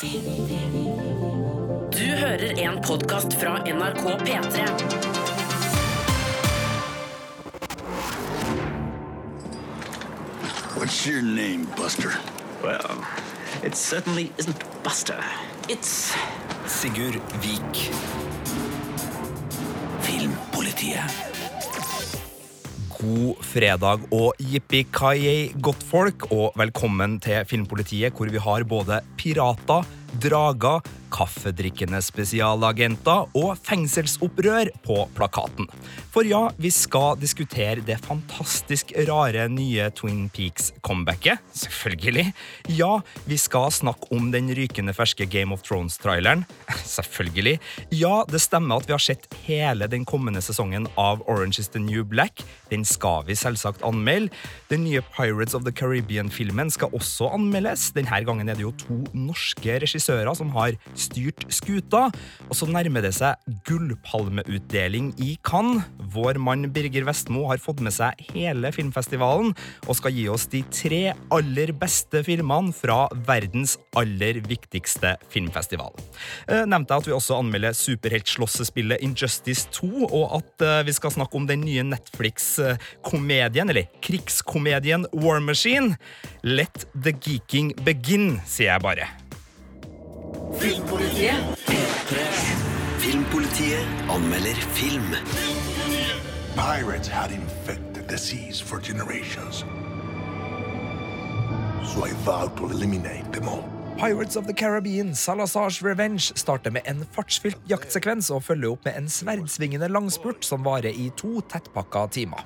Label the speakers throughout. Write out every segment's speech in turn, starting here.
Speaker 1: Du hører en podkast fra NRK P3.
Speaker 2: What's your name, Buster?
Speaker 3: Well, it certainly isn't Buster. It's
Speaker 4: Sigurd Vik.
Speaker 2: Filmpolitiet.
Speaker 4: God fredag og jippi-kayei, godtfolk, og velkommen til Filmpolitiet, hvor vi har både pirater, drager, kaffedrikkende spesialagenter og fengselsopprør på plakaten. For ja, vi skal diskutere det fantastisk rare nye Twin Peaks-comebacket. Selvfølgelig. Ja, vi skal snakke om den rykende ferske Game of Thrones-traileren. Selvfølgelig. Ja, det stemmer at vi har sett hele den kommende sesongen av Orange is the New Black. Den skal vi selvsagt anmelde. Den nye Pirates of the Caribbean-filmen skal også anmeldes. Denne gangen er det jo to norske regissører som har styrt skuta. Og så nærmer det seg gullpalmeutdeling i Cannes. Vår mann Birger Vestmo har fått med seg hele filmfestivalen og skal gi oss de tre aller beste filmene fra verdens aller viktigste filmfestival. Eh, Nevnte jeg at vi også anmelder superheltslåssespillet Injustice 2, og at eh, vi skal snakke om den nye Netflix-komedien, eller krigskomedien War Machine. Let the geeking begin, sier jeg bare.
Speaker 2: Filmpolitiet anmelder film.
Speaker 5: Pirates had infected the seas for generations. So I vowed to eliminate them all.
Speaker 4: Pirates of the Caribbean, Salazars Revenge, starter med en fartsfylt jaktsekvens og følger opp med en sverdsvingende langspurt som varer i to tettpakka timer.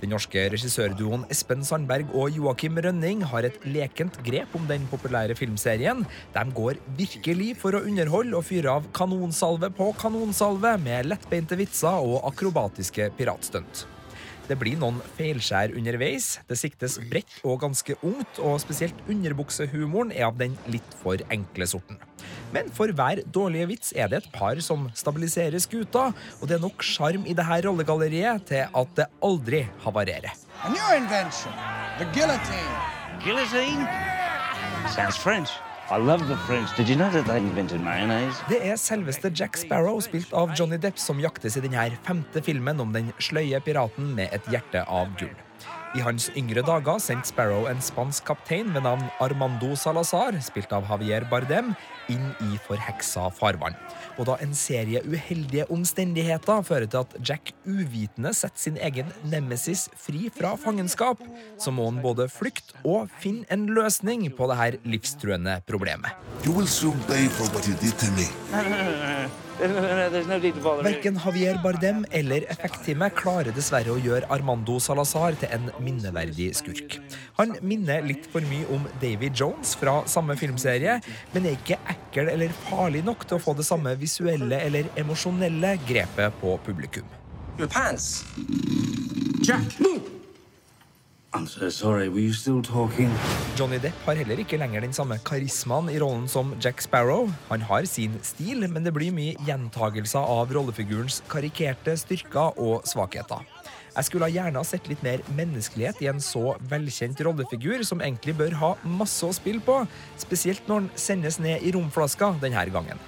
Speaker 4: Den norske regissørduoen Espen Sandberg og Joakim Rønning har et lekent grep om den populære filmserien. De går virkelig for å underholde og fyre av kanonsalve på kanonsalve med lettbeinte vitser og akrobatiske piratstunt. Det blir noen feilskjær underveis. Det siktes bredt og ganske ungt, og spesielt underbuksehumoren er av den litt for enkle sorten. Men for hver dårlige vits er det et par som stabiliserer skuta, og det er nok sjarm i dette rollegalleriet til at det aldri havarerer.
Speaker 6: A new invention, the guillotine.
Speaker 3: guillotine. Sounds French.
Speaker 4: Det er selveste Jack Sparrow, spilt av Johnny Depp, som jaktes i denne femte filmen om den sløye piraten med et hjerte av gull. I hans yngre dager sendte Sparrow en spansk kaptein ved navn Armando Salazar, spilt av Javier Bardem, inn i forheksa farvann. Og da en serie uheldige omstendigheter fører til at Jack uvitende setter sin egen nemesis fri fra fangenskap, så må han både flykte og finne en løsning på dette livstruende problemet.
Speaker 5: You will soon pay for what you did to me.
Speaker 4: Verken Javier Bardem eller effektteamet klarer dessverre å gjøre Armando Salazar til en minneverdig skurk. Han minner litt for mye om David Jones fra samme filmserie, men er ikke ekkel eller farlig nok til å få det samme visuelle eller emosjonelle grepet på publikum.
Speaker 6: Your pants. Jack.
Speaker 3: I'm so sorry. Were you still talking?
Speaker 4: Johnny Depp har heller ikke lenger den samme karismaen i rollen som Jack Sparrow. Han har sin stil, men det blir mye gjentagelser av rollefigurens karikerte styrker og svakheter. Jeg skulle gjerne ha sett litt mer menneskelighet i en så velkjent rollefigur, som egentlig bør ha masse å spille på, spesielt når han sendes ned i romflaska denne gangen.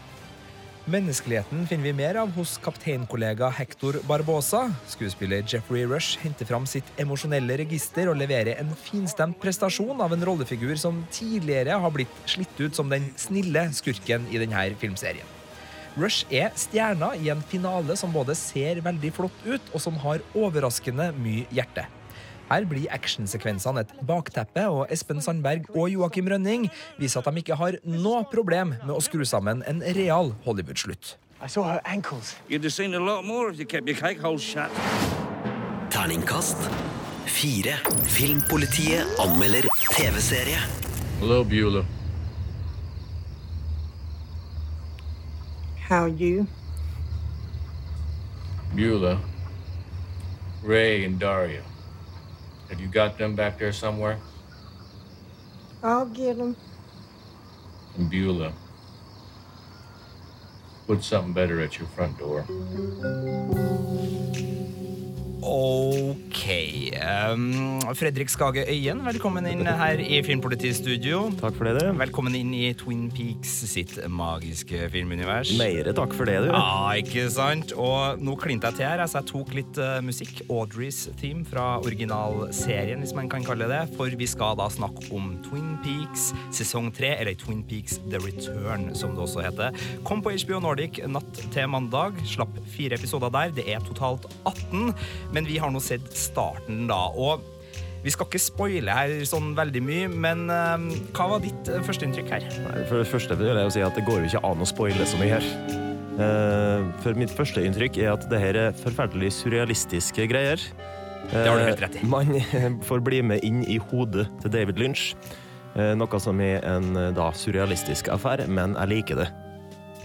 Speaker 4: Menneskeligheten finner vi mer av hos kapteinkollega Hector Barbosa. Skuespiller Jeffrey Rush henter fram sitt emosjonelle register og leverer en finstemt prestasjon av en rollefigur som tidligere har blitt slitt ut som den snille skurken i denne filmserien. Rush er stjerna i en finale som både ser veldig flott ut, og som har overraskende mye hjerte. Her blir actionsekvensene et bakteppe, og Espen Sandberg og Joakim Rønning viser at de ikke har noe problem med å skru sammen en real Hollywood-slutt.
Speaker 6: I saw her ankles.
Speaker 3: You'd have seen a lot more if you kept your cake hole shut.
Speaker 2: Terningkast fire. Filmpolitiet anmelder TV-serie.
Speaker 7: Hello, Beulah.
Speaker 8: How you?
Speaker 7: Beulah. Ray and Daria. Have you got them back there somewhere?
Speaker 8: I'll get them.
Speaker 7: And Beulah. Put something better at your front door.
Speaker 9: Ok. Um, Fredrik Skage Øyen, velkommen inn her i Filmpolitistudio.
Speaker 10: Takk for det, du.
Speaker 9: Velkommen inn i Twin Peaks sitt magiske filmunivers.
Speaker 10: Meire takk for det, du.
Speaker 9: Ja, ikke sant? Og nå klinte jeg til her, så jeg tok litt uh, musikk. Audreys theme fra originalserien, hvis man kan kalle det. For vi skal da snakke om Twin Peaks sesong tre, eller Twin Peaks The Return, som det også heter. Kom på HBO Nordic natt til mandag. Slapp fire episoder der. Det er totalt 18, men vi har nå sett starten, da. Og vi skal ikke spoile her sånn veldig mye, men uh, hva var ditt uh, førsteinntrykk her?
Speaker 10: Nei, For det første vil jeg jo si at det går jo ikke an å spoile så mye her. Uh, For mitt første inntrykk er at det her er forferdelig surrealistiske greier.
Speaker 9: Det har du helt rett i.
Speaker 10: Eh, Man får bli med inn i hodet til David Lynch. Eh, Noe som er en eh, da surrealistisk affære, men jeg liker det.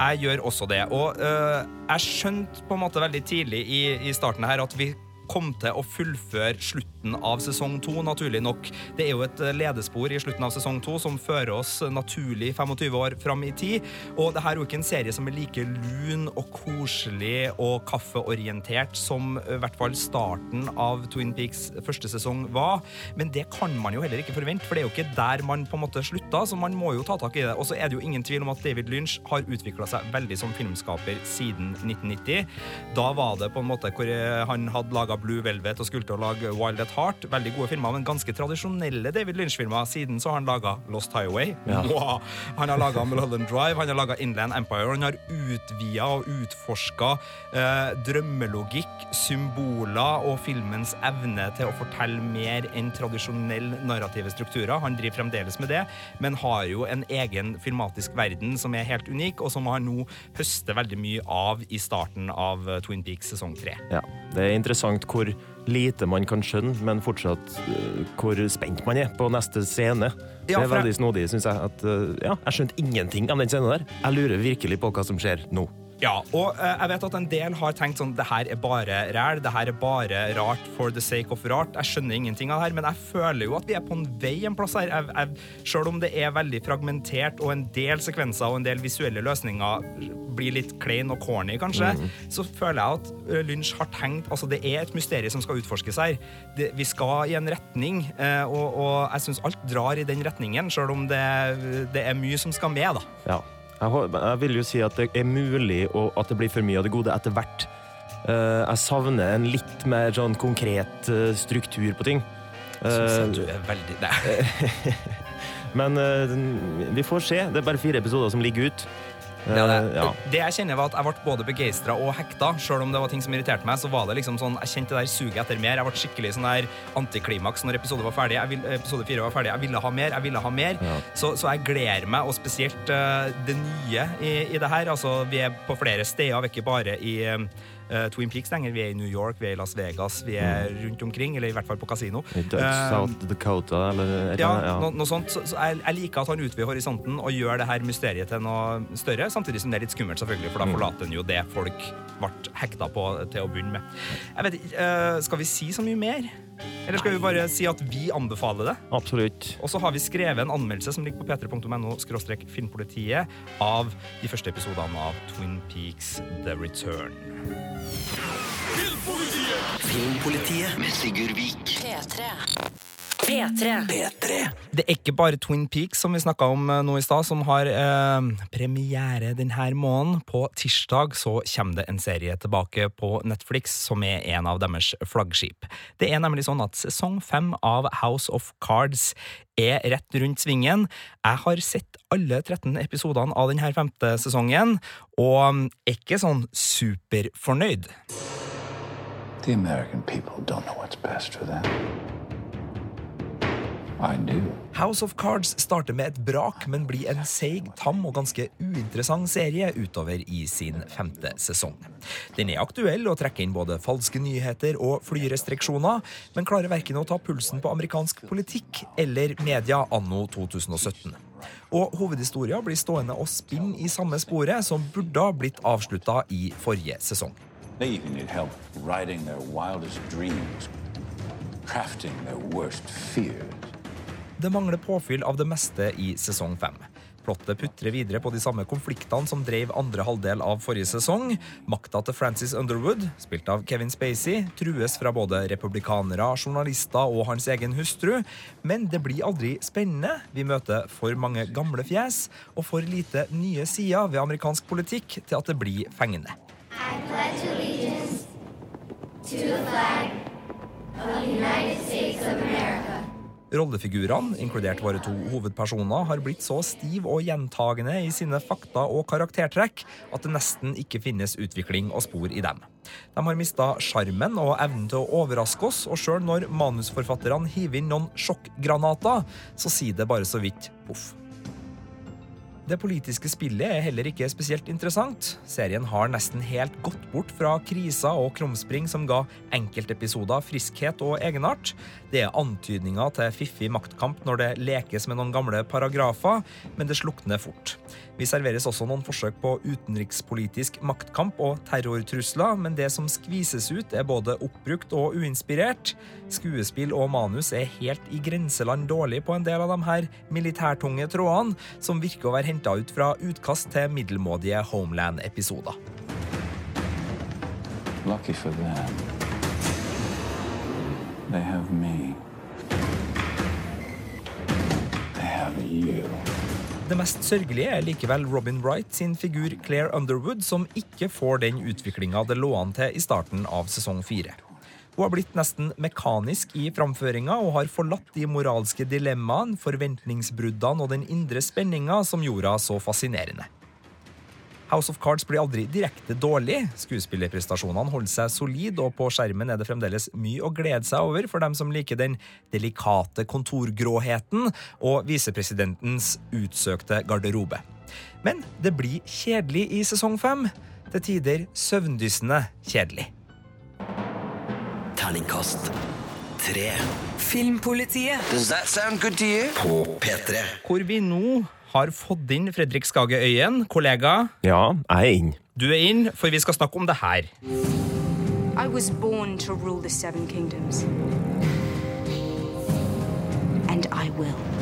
Speaker 9: Jeg gjør også det. Og jeg skjønte på en måte veldig tidlig i, i starten her at vi kom til å fullføre slutten av sesong to, naturlig nok. Det er jo et øh, ledespor i slutten av sesong to som fører oss naturlig 25 år fram i tid. Og det her er jo ikke en serie som er like lun og koselig og kaffeorientert som øh, i hvert fall starten av Twin Peaks første sesong var. Men det kan man jo heller ikke forvente, for det er jo ikke der man på en måte slutta, så man må jo ta tak i det. Og så er det jo ingen tvil om at David Lynch har utvikla seg veldig som filmskaper siden 1990. Da var det på en måte hvor eh, han hadde laga Blue Velvet og skulle til å lage Wild at Heart. Veldig gode filmer, men ganske tradisjonelle David Lynch-filmer. Siden så har han laga Lost Highway.
Speaker 10: Ja.
Speaker 9: Wow. Han har laga Mulholland Drive, han har laga Inland Empire. Han har utvida og utforska eh, drømmelogikk, symboler og filmens evne til å fortelle mer enn tradisjonell narrative strukturer. Han driver fremdeles med det, men har jo en egen filmatisk verden som er helt unik, og som han nå høster veldig mye av i starten av Twin Peaks sesong tre.
Speaker 10: Ja, Det er interessant hvor lite man kan skjønne, men fortsatt uh, hvor spent man er på neste scene.
Speaker 9: Ja,
Speaker 10: det er veldig snodig, syns jeg. At, uh, ja, jeg skjønte ingenting av den scenen der. Jeg lurer virkelig på hva som skjer nå.
Speaker 9: Ja, og uh, jeg vet at en del har tenkt sånn det her er bare ræl, det her er bare rart for the sake of rart. Jeg skjønner ingenting av det her, men jeg føler jo at vi er på en vei en plass her. Jeg, jeg, selv om det er veldig fragmentert, og en del sekvenser og en del visuelle løsninger blir litt klein og corny, kanskje, så føler jeg at eh, Lynch har tenkt Altså, det er et mysterium som skal utforskes her. Det, vi skal i en retning, uh, og, og jeg syns alt drar i den retningen, selv om det, det er mye som skal med, da.
Speaker 10: Ja. Jeg, jeg vil jo si at det er mulig og at det blir for mye av det gode etter hvert. Eh, jeg savner en litt mer sånn konkret eh, struktur på ting.
Speaker 9: Synes
Speaker 10: Eh,
Speaker 9: at du er veldig der.
Speaker 10: men eh, vi får se. Det er bare fire episoder som ligger ut.
Speaker 9: Det, er det.
Speaker 10: Ja.
Speaker 9: det jeg kjenner var at jeg ble både begeistra og hekta. Selv om det var ting som irriterte meg, så var det liksom sånn, jeg kjente det der suget etter mer. Jeg ble skikkelig sånn der antiklimaks når episode var ferdig. Jeg vil, episode fire var ferdig. Jeg ville ha mer, jeg ville ha mer.
Speaker 10: Ja.
Speaker 9: Så, så jeg gleder meg, og spesielt uh, det nye i, i det her. Altså, vi er på flere steder, vi er ikke bare i eh, Twin Peaks lenger. Vi er i New York, vi er i Las Vegas, vi er rundt omkring, eller i hvert fall på kasino. Eh,
Speaker 10: South Dakota, eller
Speaker 9: ja,
Speaker 10: eller
Speaker 9: no, noe sånt. Så, så jeg, jeg liker at han utvider horisonten og gjør det her mysteriet til noe større, samtidig som det er litt skummelt, selvfølgelig, for da forlater han jo det folk ble hekta på til å begynne med. Jeg vet ikke, eh, Skal vi si så mye mer? Eller skal vi bare si at vi anbefaler det?
Speaker 10: Absolutt.
Speaker 9: Og så har vi skrevet en anmeldelse som ligger på p3.no filmpolitiet av de første episodene av Twin Peaks The Return.
Speaker 2: Filmpolitiet Filmpolitiet med Sigurd Vik.
Speaker 1: P3. P3.
Speaker 2: P3.
Speaker 9: Det er ikke bare Twin Peaks som vi snakka om eh, nå i stad, som har eh, premiere denne måneden. På tirsdag så kommer det en serie tilbake på Netflix som er en av deres flaggskip. Det er nemlig sånn at sesong fem av House of Cards er rett rundt svingen. Jeg har sett alle 13 episodene av denne femte sesongen, og er ikke sånn superfornøyd.
Speaker 5: The American people don't know what's best for them.
Speaker 9: House of Cards starter med et brak, men blir en seig, tam og ganske uinteressant serie utover i sin femte sesong. Den er aktuell og trekker inn både falske nyheter og flyrestriksjoner, men klarer verken å ta pulsen på amerikansk politikk eller media anno 2017. Og hovedhistoria blir stående og spinne i samme sporet som burde ha blitt avslutta i forrige sesong.
Speaker 5: They even need help writing their wildest dreams, crafting their worst fears.
Speaker 9: Det mangler påfyll av det meste i sesong fem. Plottet putrer videre på de samme konfliktene som drev andre halvdel av forrige sesong. Makta til Francis Underwood, spilt av Kevin Spacey, trues fra både republikanere, journalister og hans egen hustru. Men det blir aldri spennende. Vi møter for mange gamle fjes og for lite nye sider ved amerikansk politikk til at det blir fengende. Rollefigurene, inkludert våre to hovedpersoner, har blitt så stiv og gjentagende i sine fakta og karaktertrekk at det nesten ikke finnes utvikling og spor i dem. De har mista sjarmen og evnen til å overraske oss, og sjøl når manusforfatterne hiver inn noen sjokkgranater, så sier det bare så vidt poff. Det politiske spillet er heller ikke spesielt interessant. Serien har nesten helt gått bort fra kriser og krumspring som ga enkeltepisoder friskhet og egenart. Det er antydninger til fiffig maktkamp når det lekes med noen gamle paragrafer, men det slukner fort. Vi serveres også noen forsøk på utenrikspolitisk maktkamp og terrortrusler, men det som skvises ut, er både oppbrukt og uinspirert. Skuespill og manus er helt i grenseland dårlig på en del av de her militærtunge trådene, som virker å være henta ut fra utkast til middelmådige Homeland-episoder.
Speaker 11: Lucky for them, they have me. They have you.
Speaker 9: Det mest sørgelige er likevel Robin Wright sin figur Claire Underwood, som ikke får den utviklinga det lå an til i starten av sesong fire. Hun har blitt nesten mekanisk i framføringa og har forlatt de moralske dilemmaene, forventningsbruddene og den indre spenninga som gjorde henne så fascinerende. House of Cards blir aldri direkte dårlig. Skuespillerprestasjonene holder seg solid, og på skjermen er det fremdeles mye å glede seg over for dem som liker den delikate kontorgråheten og visepresidentens utsøkte garderobe. Men det blir kjedelig i sesong fem. Til tider søvndyssende kjedelig.
Speaker 2: Terningkast tre.
Speaker 1: Filmpolitiet.
Speaker 2: Does that sound good to you? På P3.
Speaker 9: Hvor vi nå har fått inn Fredrik Skage Øyen, kollega.
Speaker 10: Ja, jeg er inn.
Speaker 9: Du er inn, for vi skal snakke om det her.
Speaker 12: I was born to rule the Seven Kingdoms. And I will.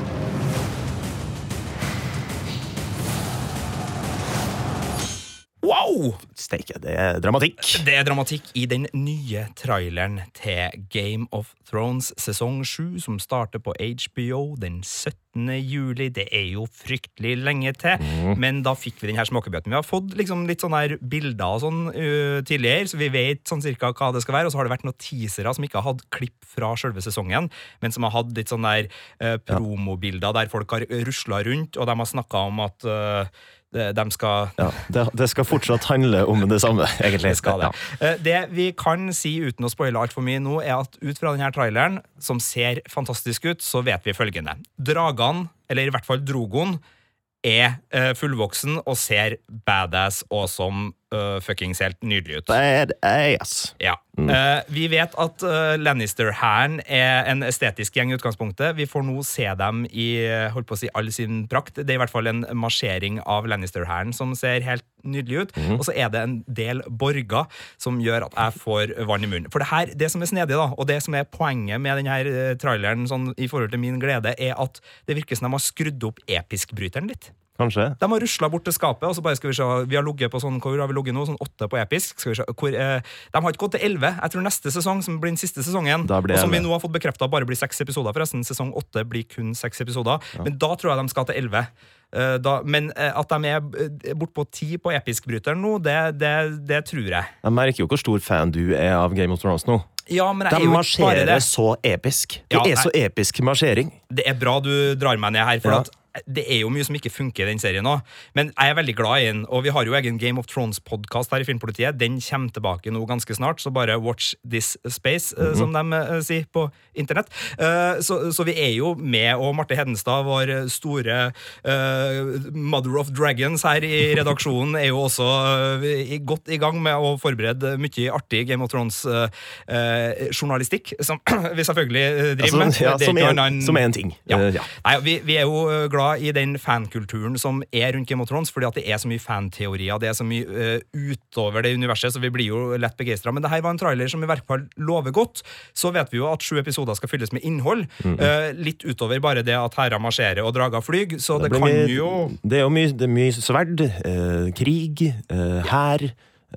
Speaker 10: Steike, det er dramatikk.
Speaker 9: Det er dramatikk i den nye traileren til Game of Thrones sesong 7, som starter på HBO den 17. juli. Det er jo fryktelig lenge til, men da fikk vi den her smakebøten. Vi har fått liksom litt sånne her bilder og sånn uh, tidligere, så vi vet sånn cirka hva det skal være. Og så har det vært noen teasere som ikke har hatt klipp fra selve sesongen, men som har hatt litt sånne der uh, promobilder der folk har rusla rundt, og de har snakka om at uh, de de skal
Speaker 10: Ja, det, det skal fortsatt handle om det samme, egentlig.
Speaker 9: skal det.
Speaker 10: Ja.
Speaker 9: Eh, Det vi kan si uten å spoile altfor mye nå, er at ut fra denne traileren, som ser fantastisk ut, så vet vi følgende. Dragene, eller i hvert fall Drogon, er eh, fullvoksen og ser badass og som uh, fuckings helt nydelig ut.
Speaker 10: Badass.
Speaker 9: Ja. Eh, vi vet at uh, Lannister-hæren er en estetisk gjeng i utgangspunktet. Vi får nå se dem i eh, holdt på å si, all sin prakt. Det er i hvert fall en marsjering av Lannister-hæren som ser helt nydelig ut. Og så er det en del borger som gjør at jeg får vann i munnen. For det her, det som er snedig, da, og det som er poenget med denne traileren sånn, i forhold til min glede, er at det virker som de har skrudd opp episk-bryteren litt.
Speaker 10: Kanskje.
Speaker 9: De har rusla bort til skapet, og så bare skal vi se Vi har ligget på sånn, hvor har vi ligget nå? Sånn åtte på episk. Skal vi se, hvor, eh, de har ikke gått til elleve. Jeg tror neste sesong, som blir den siste sesongen, og som vi nå har fått bekrefta bare blir seks episoder, forresten. Sesong åtte blir kun seks episoder. Men da tror jeg de skal til elleve. Eh, da- men eh, at de er eh, bortpå ti på episk-bryteren nå, det, det, det tror jeg.
Speaker 10: Jeg merker jo hvor stor fan du er av Game of Thrones nå.
Speaker 9: Ja, men jeg
Speaker 10: De
Speaker 9: er jo ikke bare
Speaker 10: marsjerer så episk. Det
Speaker 9: Ja,
Speaker 10: er så episk marsjering.
Speaker 9: Det er bra du drar meg ned her, for
Speaker 10: Ja.
Speaker 9: at det er jo mye som ikke funker i den serien nå. Men jeg er veldig glad i den, og vi har jo egen Game of Thrones-podkast her i Filmpolitiet. Den kommer tilbake nå ganske snart, så bare watch this space, eh, som de uh, sier på internett. Uh, så, så vi er jo med, og Marte Hedenstad, vår store uh, mother of dragons her i redaksjonen, er jo også i- godt i gang med å forberede mye artig Game of Thrones-journalistikk, som vi selvfølgelig driver
Speaker 10: Altså,
Speaker 9: med.
Speaker 10: ja,
Speaker 9: Det er
Speaker 10: som en- som en ting.
Speaker 9: Ja.
Speaker 10: Ja.
Speaker 9: Nei, vi, vi er jo glad glad i den fankulturen som er rundt Game of Thrones, fordi at det er så mye fanteorier, det er så mye uh, utover det universet, så vi blir jo lett begeistra. Men det her var en trailer som i hvert fall lover godt. Så vet vi jo at sju episoder skal fylles med innhold. eh, litt utover bare det at herrer marsjerer og drager flyr, så det,
Speaker 10: det
Speaker 9: kan
Speaker 10: mye-
Speaker 9: jo
Speaker 10: Det er jo mye, det er mye sverd, uh, krig, hær,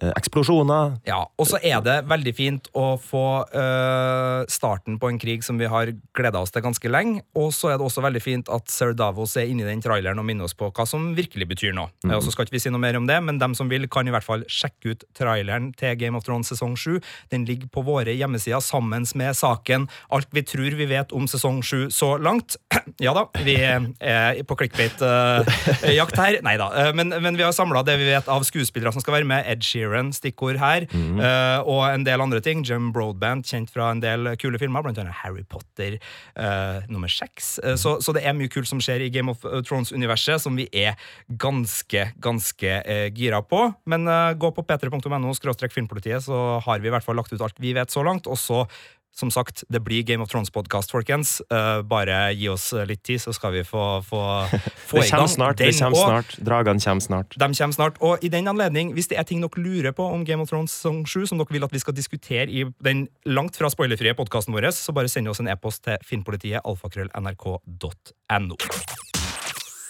Speaker 10: eksplosjoner.
Speaker 9: Ja, og så er det veldig fint å få uh, starten på en krig som vi har gleda oss til ganske lenge. Og så er det også veldig fint at Sir Davos er inni den traileren og minner oss på hva som virkelig betyr noe.
Speaker 10: Mhm.
Speaker 9: Eh, Og så skal ikke vi si noe mer om det, men dem som vil, kan i hvert fall sjekke ut traileren til Game of Thrones sesong 7. Den ligger på våre hjemmesider sammen med saken Alt vi tror vi vet om sesong 7 så langt. ja da, vi er på clickbait-jakt her. Nei da. eh, Men, men vi har samla det vi vet av skuespillere som skal være med. Ed Sheeran, stikkord her. eh, og en del andre ting. Jim Broadband, kjent fra en del kule filmer, blant annet Harry Potter uh, nummer seks. Eh, så, så det er mye kult som skjer i Game of Thrones-universet, som vi er ganske, ganske gira på. Men gå på p3.no skråstrek filmpolitiet, så har vi i hvert fall lagt ut alt vi vet så langt. Og så som sagt, det blir Game of Thrones-podkast, folkens. Uh, bare gi oss litt tid, så skal vi få, få, få
Speaker 10: Det kommer snart. Det kommer snart. Dragene kommer snart.
Speaker 9: De kommer snart. Og i den anledning, hvis det er ting dere lurer på om Game of Thrones sesong 7, som dere vil at vi skal diskutere i den langt fra spoilerfrie podkasten vår, så bare send oss en e-post til finnpolitiet alfakrøll.nrk.no.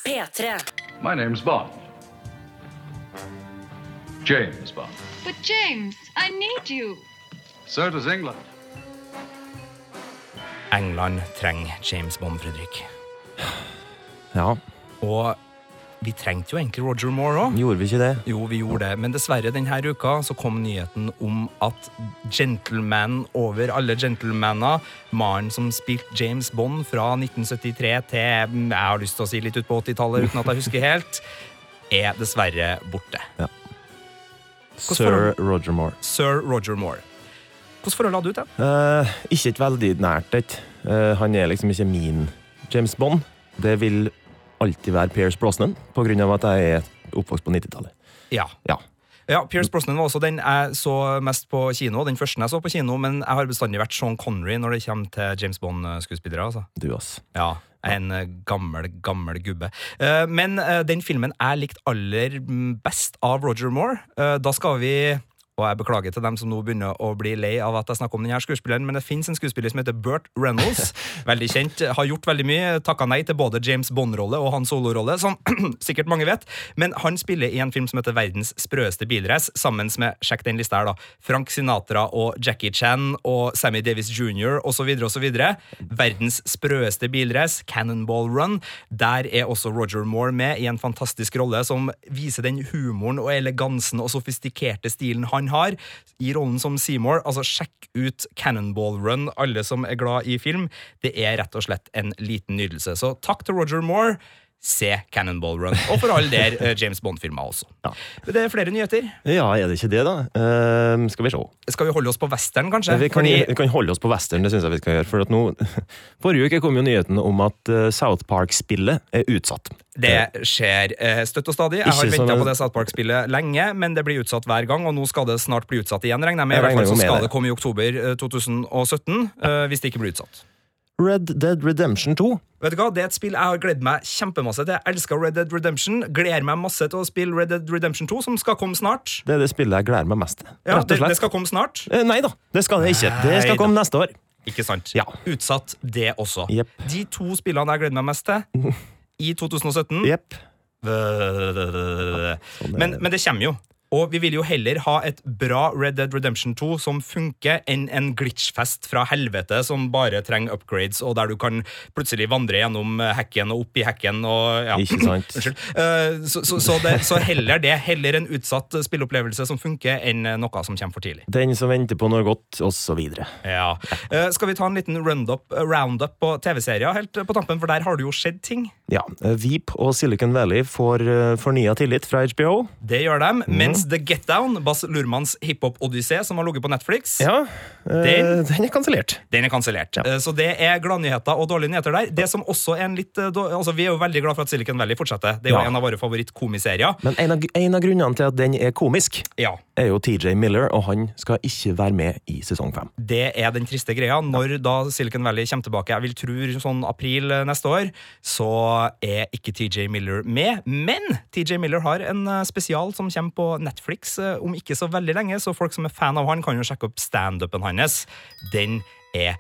Speaker 1: P3.
Speaker 7: My name's Bond. James Bond.
Speaker 13: But James, I need you.
Speaker 7: So does England.
Speaker 9: England trenger James Bond, Fredrik.
Speaker 10: Ja,
Speaker 9: Og vi trengte jo egentlig Roger Moore òg.
Speaker 10: gjorde vi ikke det?
Speaker 9: Jo, vi gjorde det, men dessverre denne uka så kom nyheten om at gentleman over alle gentlemaner, mannen som spilte James Bond fra 1973 til jeg har lyst til å si litt ut på 80-tallet uten at jeg husker helt, er dessverre borte. Ja.
Speaker 10: Sir Roger Moore.
Speaker 9: Sir Roger Moore. Hvordan forhold hadde du til ham?
Speaker 10: Uh, ikke et veldig nært et. Uh, han er liksom ikke min James Bond. Det vil alltid være Pierce Brosnan, av at jeg er oppvokst på 90-tallet.
Speaker 9: Ja.
Speaker 10: Ja.
Speaker 9: Ja, Pierce Brosnan var også den jeg så mest på kino. Den første jeg så på kino, men jeg har bestandig vært Sean Connery når det kommer til James Bond-skuespillere. altså.
Speaker 10: Du, også.
Speaker 9: Ja, en eh, gammel, gammel gubbe. Men den filmen jeg likte aller best av Roger Moore, da skal vi og jeg beklager til dem som nå begynner å bli lei av at jeg snakker om denne skuespilleren, men det fins en skuespiller som heter Burt Reynolds. Veldig kjent. Har gjort veldig mye. Takka nei til både James Bond-rolle og hans solorolle, som sikkert mange vet. Men han spiller i en film som heter Verdens sprøeste bilrace, sammen med sjekk den lista her da, Frank Sinatra og Jackie Chan og Sammy Davis jr. osv. osv. Verdens sprøeste bilrace, Cannonball Run. Der er også Roger Moore med i en fantastisk rolle som viser den humoren og elegansen og sofistikerte stilen han har i rollen som Seymour. Altså, sjekk ut Cannonball Run, alle som er glad i film. Det er rett og slett en liten nydelse. Så takk til Roger Moore. Se Cannonball Run. Og for all del eh, James Bond-filmer også. Det er flere nyheter.
Speaker 10: Ja, er det ikke det, da? Uh, skal vi se.
Speaker 9: Skal vi holde oss på western, kanskje?
Speaker 10: Vi kan,
Speaker 9: Fordi-
Speaker 10: vi kan holde oss på western, det syns jeg vi skal gjøre. For at nå, Forrige uke kom jo nyheten om at eh, South Park-spillet er utsatt.
Speaker 9: Det skjer eh, støtt og stadig. Jeg har venta på det South Park-spillet lenge, men det blir utsatt hver gang, og nå skal det snart bli utsatt igjen, regner jeg med. I hvert fall så skal
Speaker 10: det.
Speaker 9: komme i oktober eh, 2017, eh, hvis det ikke blir utsatt.
Speaker 10: Red Dead Redemption 2.
Speaker 9: Vet du hva? Det er et spill jeg har gledet meg kjempemasse til. Jeg elsker Red Dead Redemption. Gleder meg masse til å spille Red Dead Redemption 2, som skal komme snart.
Speaker 10: Det er det spillet jeg gleder meg mest til.
Speaker 9: Ja, det, det skal komme snart.
Speaker 10: Eh, Nei da, det skal det ikke. Det skal komme neste år.
Speaker 9: Ikke sant?
Speaker 10: Ja.
Speaker 9: Utsatt, det også.
Speaker 10: Yep.
Speaker 9: De to spillene jeg gleder meg mest til i 2017
Speaker 10: Jepp.
Speaker 9: men, men det kommer jo. Og vi vil jo heller ha et bra Red Dead Redemption 2 som funker, enn en glitchfest fra helvete som bare trenger upgrades, og der du kan plutselig vandre gjennom hekken og opp i hekken og ja.
Speaker 10: Ikke sant.
Speaker 9: Unnskyld. Eh, så, så, så, det, så heller det. Heller en utsatt spilleopplevelse som funker, enn noe som kommer for tidlig.
Speaker 10: Den som venter på noe godt, og så videre.
Speaker 9: Ja. Eh, skal vi ta en liten roundup, round på TV-serier helt på tampen, for der har det jo skjedd ting.
Speaker 10: Ja, eh, Veep og Silicon Valley får fornya tillit fra HBO.
Speaker 9: Det gjør de.
Speaker 10: Mhm.
Speaker 9: Mens The Get Down, Bass Lurmans hiphop-odyssé, som har ligget på Netflix,
Speaker 10: Ja, eh,
Speaker 9: Den-
Speaker 10: den er kansellert.
Speaker 9: den er kansellert.
Speaker 10: Ja.
Speaker 9: Eh, Så det er gladnyheter og dårlige nyheter der. Det som også er en litt eh, altså Vi er jo veldig glad for at Silicon Valley fortsetter. Det er jo
Speaker 10: Ja.
Speaker 9: en av våre favorittkomiserier.
Speaker 10: Men en av, en av grunnene til at den er komisk,
Speaker 9: Ja.
Speaker 10: er jo TJ Miller, og han skal ikke være med i sesong fem.
Speaker 4: Det er den triste greia. Når da Silicon Valley kommer tilbake, jeg vil tro sånn april neste år, så er ikke TJ Miller med. Men TJ Miller har en spesial som kommer på Netflix eh, om ikke så veldig lenge, så folk som er fan av han, kan jo sjekke opp standupen hans. Den er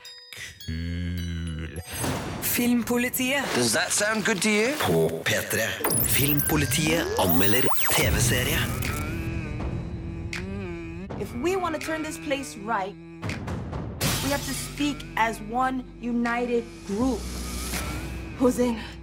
Speaker 4: kul.
Speaker 14: Filmpolitiet.
Speaker 2: Does that sound good to you? På P3. Filmpolitiet anmelder TV-serie.
Speaker 15: If we want to turn this place right, we have to speak as one united group. Hosanna.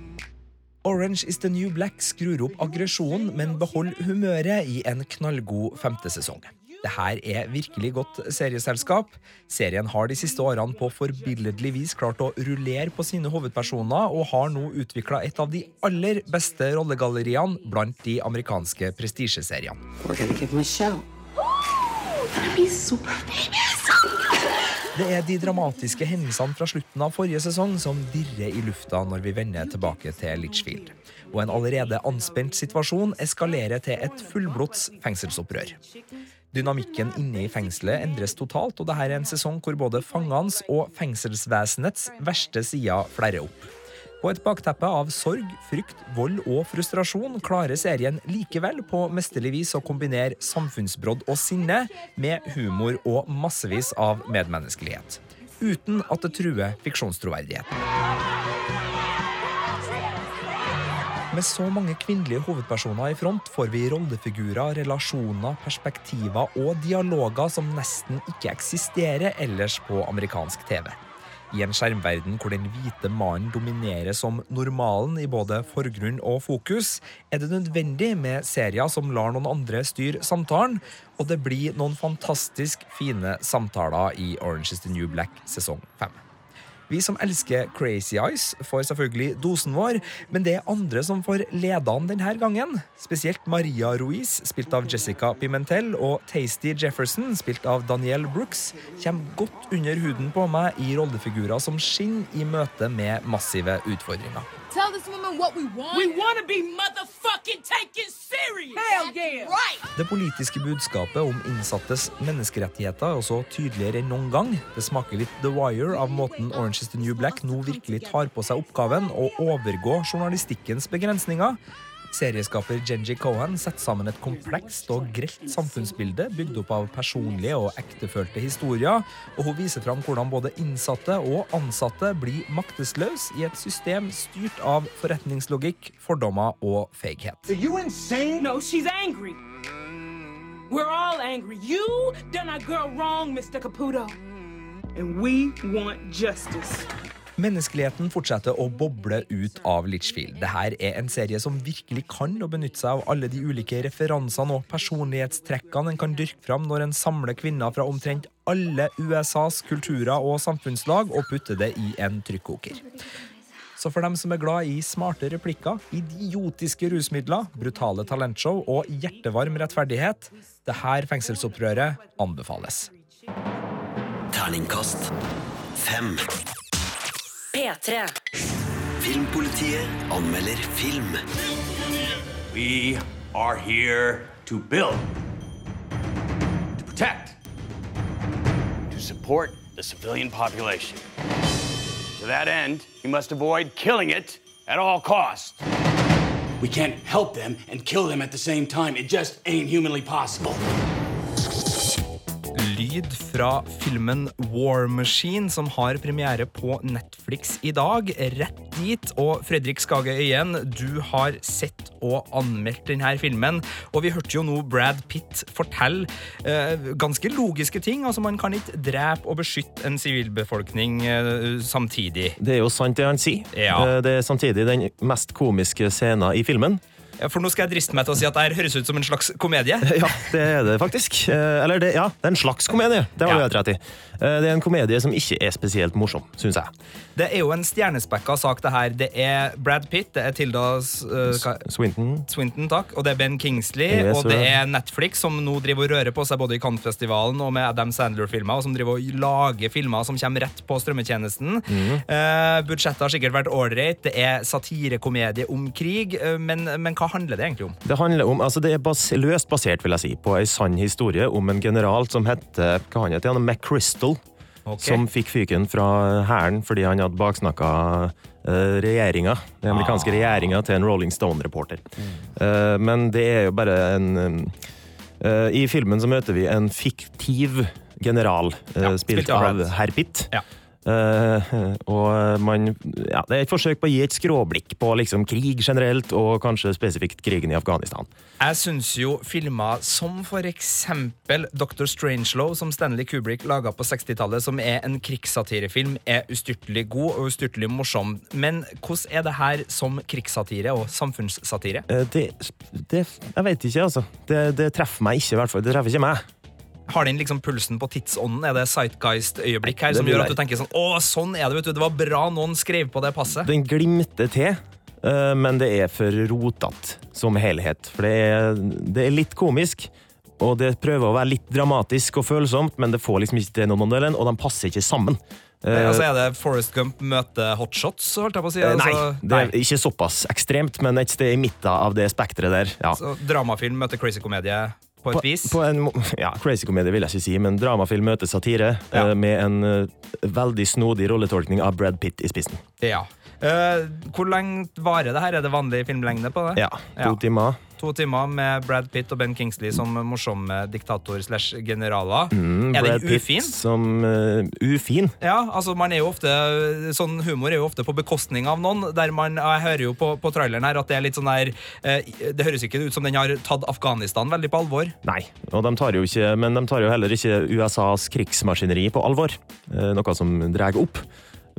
Speaker 4: Orange is the New Black skrur opp aggresjonen, men beholder humøret i en knallgod femte sesong. Det her er virkelig godt serieselskap. Serien har de siste årene på forbilledlig vis klart å rullere på sine hovedpersoner, og har nå utvikla et av de aller beste rollegalleriene blant de amerikanske prestisjeseriene.
Speaker 15: We're gonna give him a show. gonna be super famous.
Speaker 4: Det er de dramatiske hendelsene fra slutten av forrige sesong som dirrer i lufta når vi vender tilbake til Litchfield. Og en allerede anspent situasjon eskalerer til et fullblods fengselsopprør. Dynamikken inne i fengselet endres totalt, og dette er en sesong hvor både fangenes og fengselsvesenets verste sider flerrer opp. På et bakteppe av sorg, frykt, vold og frustrasjon klarer serien likevel på mesterlig vis å kombinere samfunnsbrodd og sinne med humor og massevis av medmenneskelighet. Uten at det truer fiksjonstroverdigheten. Med så mange kvinnelige hovedpersoner i front får vi rollefigurer, relasjoner, perspektiver og dialoger som nesten ikke eksisterer ellers på amerikansk TV. I en skjermverden hvor den hvite mannen dominerer som normalen i både forgrunn og fokus, er det nødvendig med serier som lar noen andre styre samtalen, og det blir noen fantastisk fine samtaler i Orange is the New Black sesong 5. Vi som elsker Crazy Eyes, får selvfølgelig dosen vår, men det er andre som får lede an denne gangen. Spesielt Maria Ruiz, spilt av Jessica Pimentel, og Tasty Jefferson, spilt av Daniel Brooks, kommer godt under huden på meg i rollefigurer som skinner i møte med massive utfordringer.
Speaker 16: Tell this woman what we want. We want to be motherfucking taken serious. Hell yeah. Right.
Speaker 4: Det politiske budskapet om innsattes menneskerettigheter er også tydeligere enn noen gang. Det smaker litt The Wire av måten Orange is the New Black nå virkelig tar på seg oppgaven å overgå journalistikkens begrensninger. Serieskaper Genji Cohen setter sammen et komplekst og grelt samfunnsbilde bygd opp av personlige og ektefølte historier, og hun viser fram hvordan både innsatte og ansatte blir maktesløse i et system styrt av forretningslogikk, fordommer og feighet.
Speaker 16: No, she's angry. We're all angry. You done our girl wrong, Mr. Caputo. And we want justice.
Speaker 4: Menneskeligheten fortsetter å boble ut av Litchfield. Dette er en serie som virkelig kan å benytte seg av alle de ulike referansene og personlighetstrekkene en kan dyrke fram når en samler kvinner fra omtrent alle USAs kulturer og samfunnslag og putter det i en trykkoker. Så for dem som er glad i smarte replikker, idiotiske rusmidler, brutale talentshow og hjertevarm rettferdighet, det her fengselsopprøret anbefales.
Speaker 2: Terningkast fem.
Speaker 14: P3.
Speaker 2: Filmpolitiet anmelder film.
Speaker 17: We are here to build, to protect, to support the civilian population. To that end, we must avoid killing it at all costs. We can't help them and kill them at the same time. It just ain't humanly possible.
Speaker 4: Lyd fra filmen War Machine, som har premiere på Netflix i dag. Rett dit. Og Fredrik Skage Øyen, du har sett og anmeldt denne filmen. Og vi hørte jo nå Brad Pitt fortelle eh, ganske logiske ting. Altså, man kan ikke drepe og beskytte en sivilbefolkning eh, samtidig.
Speaker 10: Det er jo sant det han sier.
Speaker 4: Ja.
Speaker 10: Eh, Det er samtidig den mest komiske scenen i filmen.
Speaker 4: Ja, For nå skal jeg driste meg til å si at det her høres ut som en slags komedie.
Speaker 10: Ja, det er det faktisk. Eh, Eller det, ja, det er en slags komedie. Det har du helt rett i. Eh, Det er en komedie som ikke er spesielt morsom, syns jeg.
Speaker 4: Det er jo en stjernespekka sak, det her. Det er Brad Pitt, det er Tilda uh,
Speaker 10: Swinton.
Speaker 4: Swinton, takk. Og det er Ben Kingsley,
Speaker 10: Yes,
Speaker 4: og det er Netflix som nå driver og rører på seg både i Cannes-festivalen og med Adam Sandler-filmer, og som driver og lager filmer som kommer rett på strømmetjenesten.
Speaker 10: Mhm.
Speaker 4: Uh, budsjettet har sikkert vært ålreit, det er satirekomedie om krig, men, men hva
Speaker 9: handler det egentlig om?
Speaker 10: Det handler om, altså det er bas løst basert vil jeg si, på en sann historie om en general som heter hva han heter, McChrystal.
Speaker 9: Okay.
Speaker 10: Som fikk fyken fra hæren fordi han hadde baksnakka uh, regjeringa, den amerikanske
Speaker 9: Ah.
Speaker 10: regjeringa til en Rolling Stone-reporter. Eh, men det er jo bare en eh, I filmen så møter vi en fiktiv general, ja, spilt,
Speaker 9: spilt av
Speaker 10: av herr Pitt.
Speaker 9: Ja.
Speaker 10: Eh, og man ja, Det er et forsøk på å gi et skråblikk på liksom krig generelt, og kanskje spesifikt krigen i Afghanistan.
Speaker 9: Jeg syns jo filmer som for eksempel Dr. Strangelove, som Stanley Kubrick laga på 60-tallet, som er en krigssatirefilm, er ustyrtelig god og ustyrtelig morsom. Men hvordan er det her som krigssatire og samfunnssatire?
Speaker 10: Uh, det, det Jeg vet ikke, altså. Det, det treffer meg ikke, i hvert fall. Det treffer ikke meg.
Speaker 9: Har den liksom pulsen på tidsånden? Er det Sightguist-øyeblikk her som gjør at du tenker sånn Å, sånn er det, vet du. Det var bra noen skrev på det passet.
Speaker 10: Den glimter til, eh, men det er for rotete som helhet. For det er, det er litt komisk, og det prøver å være litt dramatisk og følsomt, men det får liksom ikke til noen av og de passer ikke sammen. Eh,
Speaker 9: Eh, altså Er det Forest Gump møter Hotshots, holdt jeg på å si?
Speaker 10: Altså, nei, det er ikke såpass ekstremt, men et sted i midten av det spekteret der. Ja.
Speaker 9: Så dramafilm møter crazy komedie på et vis?
Speaker 10: På en, ja, Crazy komedie vil jeg ikke si, men dramafilm møter satire ja. med en eh, veldig snodig rolletolkning av Brad Pitt i spissen.
Speaker 9: Ja. Eh, hvor lenge varer det her? Er det vanlig filmlengde på det?
Speaker 10: Ja, to timer.
Speaker 9: To timer med Brad Pitt og Ben Kingsley som morsomme diktator slash generaler.
Speaker 10: Mm,
Speaker 9: er
Speaker 10: Brad
Speaker 9: ufin?
Speaker 10: Pitt som uh, ufin.
Speaker 9: Ja, altså man er jo ofte Sånn humor er jo ofte på bekostning av noen. Der man, Jeg hører jo på, på traileren her at det er litt sånn der uh, Det høres ikke ut som den har tatt Afghanistan veldig på alvor.
Speaker 10: Nei, og de tar jo ikke, men de tar jo heller ikke USAs krigsmaskineri på alvor. Uh, noe som drar opp.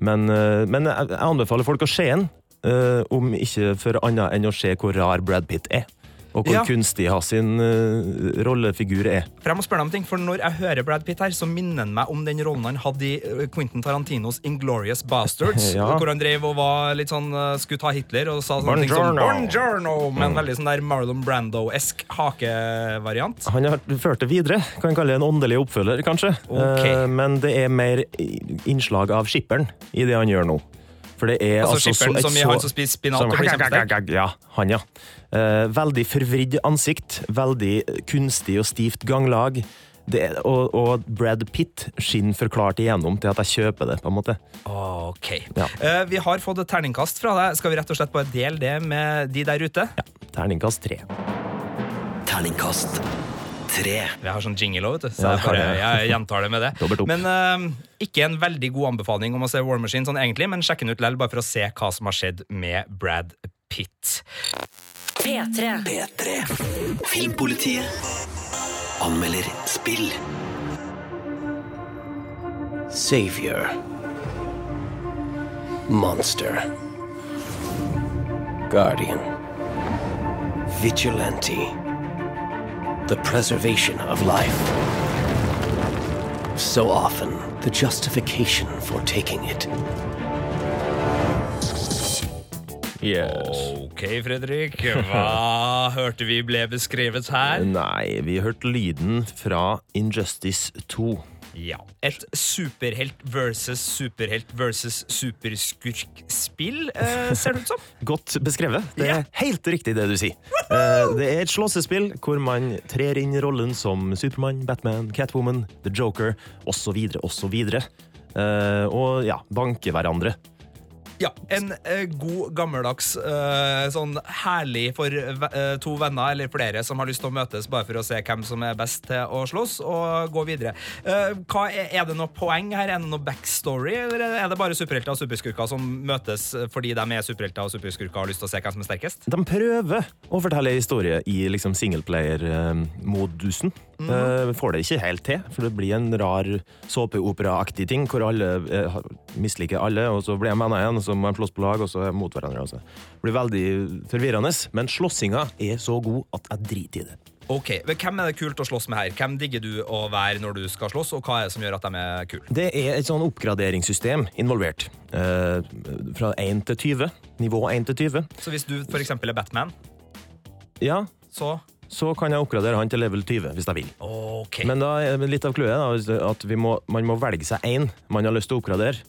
Speaker 10: Men, eh, men jeg anbefaler folk å se den, eh, om ikke for annet enn å se hvor rar Brad Pitt er. Og hvor
Speaker 9: Ja.
Speaker 10: kunstig hans sin eh, rollefigur er.
Speaker 9: For jeg må spørre deg om ting, for Når jeg hører Brad Pitt her, så minner han meg om den rollen han hadde i eh, Quentin Tarantinos Inglorious Bastards.
Speaker 10: Ja.
Speaker 9: Hvor han drev og var litt sånn eh, skulle ta Hitler og sa sånne ting som
Speaker 10: Buongiorno.
Speaker 9: Buongiorno, med en
Speaker 10: Mm.
Speaker 9: veldig sånn der Marlon Brando-esk hakevariant.
Speaker 10: Han har ført det videre. Kan kalle det en åndelig oppfølger, kanskje.
Speaker 9: Okay.
Speaker 10: Uh, Men det er mer innslag av skipperen i det han gjør nå. For det er
Speaker 9: Altså
Speaker 10: altså,
Speaker 9: skipperen
Speaker 10: så,
Speaker 9: som
Speaker 10: så-
Speaker 9: han som spiser spinat
Speaker 10: som-
Speaker 9: og blir kjempesterk?
Speaker 10: Ja, han, ja. Eh, veldig forvridd ansikt. Veldig kunstig og stivt ganglag. Det, og, og Brad Pitt skinner forklart igjennom til at jeg kjøper det, på en måte.
Speaker 9: Ok.
Speaker 10: Ja.
Speaker 9: Eh, vi har fått et terningkast fra deg. Skal vi rett og slett bare dele det med de der ute?
Speaker 10: Ja. Terningkast tre.
Speaker 2: Terningkast tre.
Speaker 9: Vi har sånn jingle òg, vet du. Så
Speaker 10: Ja,
Speaker 9: jeg, bare, jeg gjentar det med det. Men eh, ikke en veldig god anbefaling om å se War Machine, sånn egentlig, men sjekk den ut likevel, bare for å se hva som har skjedd med Brad Pitt.
Speaker 1: P3.
Speaker 2: P3. Filmpolitiet anmelder spill.
Speaker 18: Savior. Monster. Guardian. Vigilante. The preservation of life. So often, the justification for taking it.
Speaker 10: Yes.
Speaker 9: Ok, Fredrik. Hva hørte vi ble beskrevet her?
Speaker 10: Nei, vi hørte lyden fra Injustice 2.
Speaker 9: Ja. Et superhelt versus superhelt versus superskurk-spill, eh, ser det ut som.
Speaker 10: Godt beskrevet. Det er helt riktig det du sier. Eh, Det er et slåssespill hvor man trer inn rollen som Supermann, Batman, Catwoman, The Joker osv. osv. Eh, Og ja, banker hverandre.
Speaker 9: Ja, En eh, god, gammeldags eh, sånn herlig for eh, to venner eller flere som har lyst til å møtes bare for å se hvem som er best til å slåss, og gå videre. Eh, hva er, er det noe poeng her? Er det noe backstory, eller er det bare superhelter og superskurker som møtes fordi de er superhelter og superskurker og har lyst til å se hvem som er sterkest?
Speaker 10: De prøver å fortelle en historie i liksom singleplayer-modusen. Eh, får det ikke helt til, for det blir en rar såpeoperaaktig ting hvor alle uh, misliker alle, og så blir de venner igjen, og så må de slåss på lag, og så er de mot hverandre. Altså. Det blir veldig forvirrende, men slåssinga er så god at jeg driter i det.
Speaker 9: Ok, men Hvem er det kult å slåss med her? Hvem digger du å være når du skal slåss, og hva er det som gjør at de er kule?
Speaker 10: Det er et sånn oppgraderingssystem involvert. Eh, fra 1 til 20. Nivå 1 til 20.
Speaker 9: Så hvis du eksempel er Batman,
Speaker 10: Ja,
Speaker 9: så
Speaker 10: så kan jeg oppgradere han til level 20 hvis jeg vil.
Speaker 9: Okay.
Speaker 10: Men da litt av clouet er at vi må, man må velge seg én man har lyst til å oppgradere.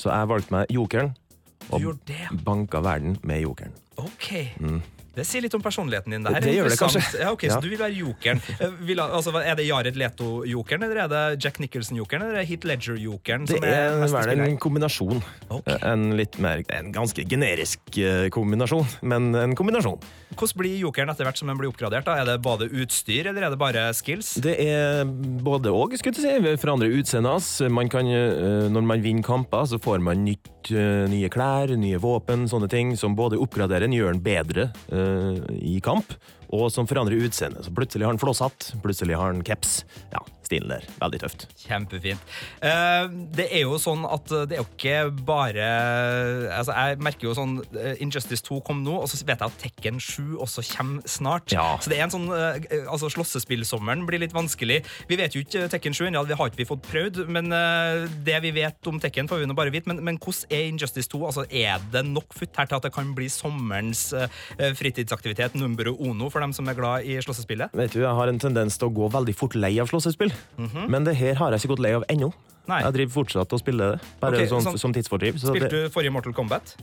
Speaker 10: Så jeg valgte meg jokeren, og banka verden med jokeren.
Speaker 9: Ok.
Speaker 10: Mm.
Speaker 9: Det sier litt om personligheten din. Det, her er
Speaker 10: Det gjør det kanskje.
Speaker 9: Ja, ok,
Speaker 10: Ja.
Speaker 9: Så du vil være jokeren. Eh, Vil, altså, er det Jared Leto-jokeren, eller er det Jack Nicholson-jokeren, eller er det Heath Ledger-jokeren?
Speaker 10: Det
Speaker 9: som
Speaker 10: er
Speaker 9: spiller?
Speaker 10: en kombinasjon. En litt mer, en ganske generisk eh, kombinasjon, men en kombinasjon.
Speaker 9: Hvordan blir jokeren etter hvert som den blir oppgradert? da? Er det både utstyr, eller er det bare skills?
Speaker 10: Det er både og, skulle jeg si. Forandrer utseendet hans. Man kan, eh, når man vinner kamper, så får man nytt, eh, nye klær, nye våpen, sånne ting, som både oppgraderer en, gjør en bedre uh, i kamp, og som forandrer utseendet. Så plutselig har han flosshatt, plutselig har han caps. Ja, stilen der. Veldig tøft.
Speaker 9: Kjempefint. Eh, det er jo sånn at det er jo ikke bare altså Jeg merker jo sånn eh, Injustice 2 kom nå, og så vet jeg at Tekken 7 også kommer snart. Så det er en sånn eh, altså Slåssespillsommeren blir litt vanskelig. Vi vet jo ikke Tekken 7 ennå, det har ikke vi fått prøvd. Men eh, det vi vet om Tekken, får vi nå bare vite. Men, men hvordan er Injustice 2? Altså, er det nok futt her til at det kan bli sommerens eh, fritidsaktivitet numbero ono for dem som er glad i slåssespillet?
Speaker 10: Vet du, Jeg har en tendens til å gå veldig fort lei av slåssespill,
Speaker 9: Mhm.
Speaker 10: men det her har jeg ikke gått lei av ennå.
Speaker 9: Nei.
Speaker 10: Jeg driver fortsatt og spiller det, bare
Speaker 9: okay,
Speaker 10: sånn,
Speaker 9: sånn-
Speaker 10: som tidsfordriv. så
Speaker 9: Spilte du forrige Mortal Kombat?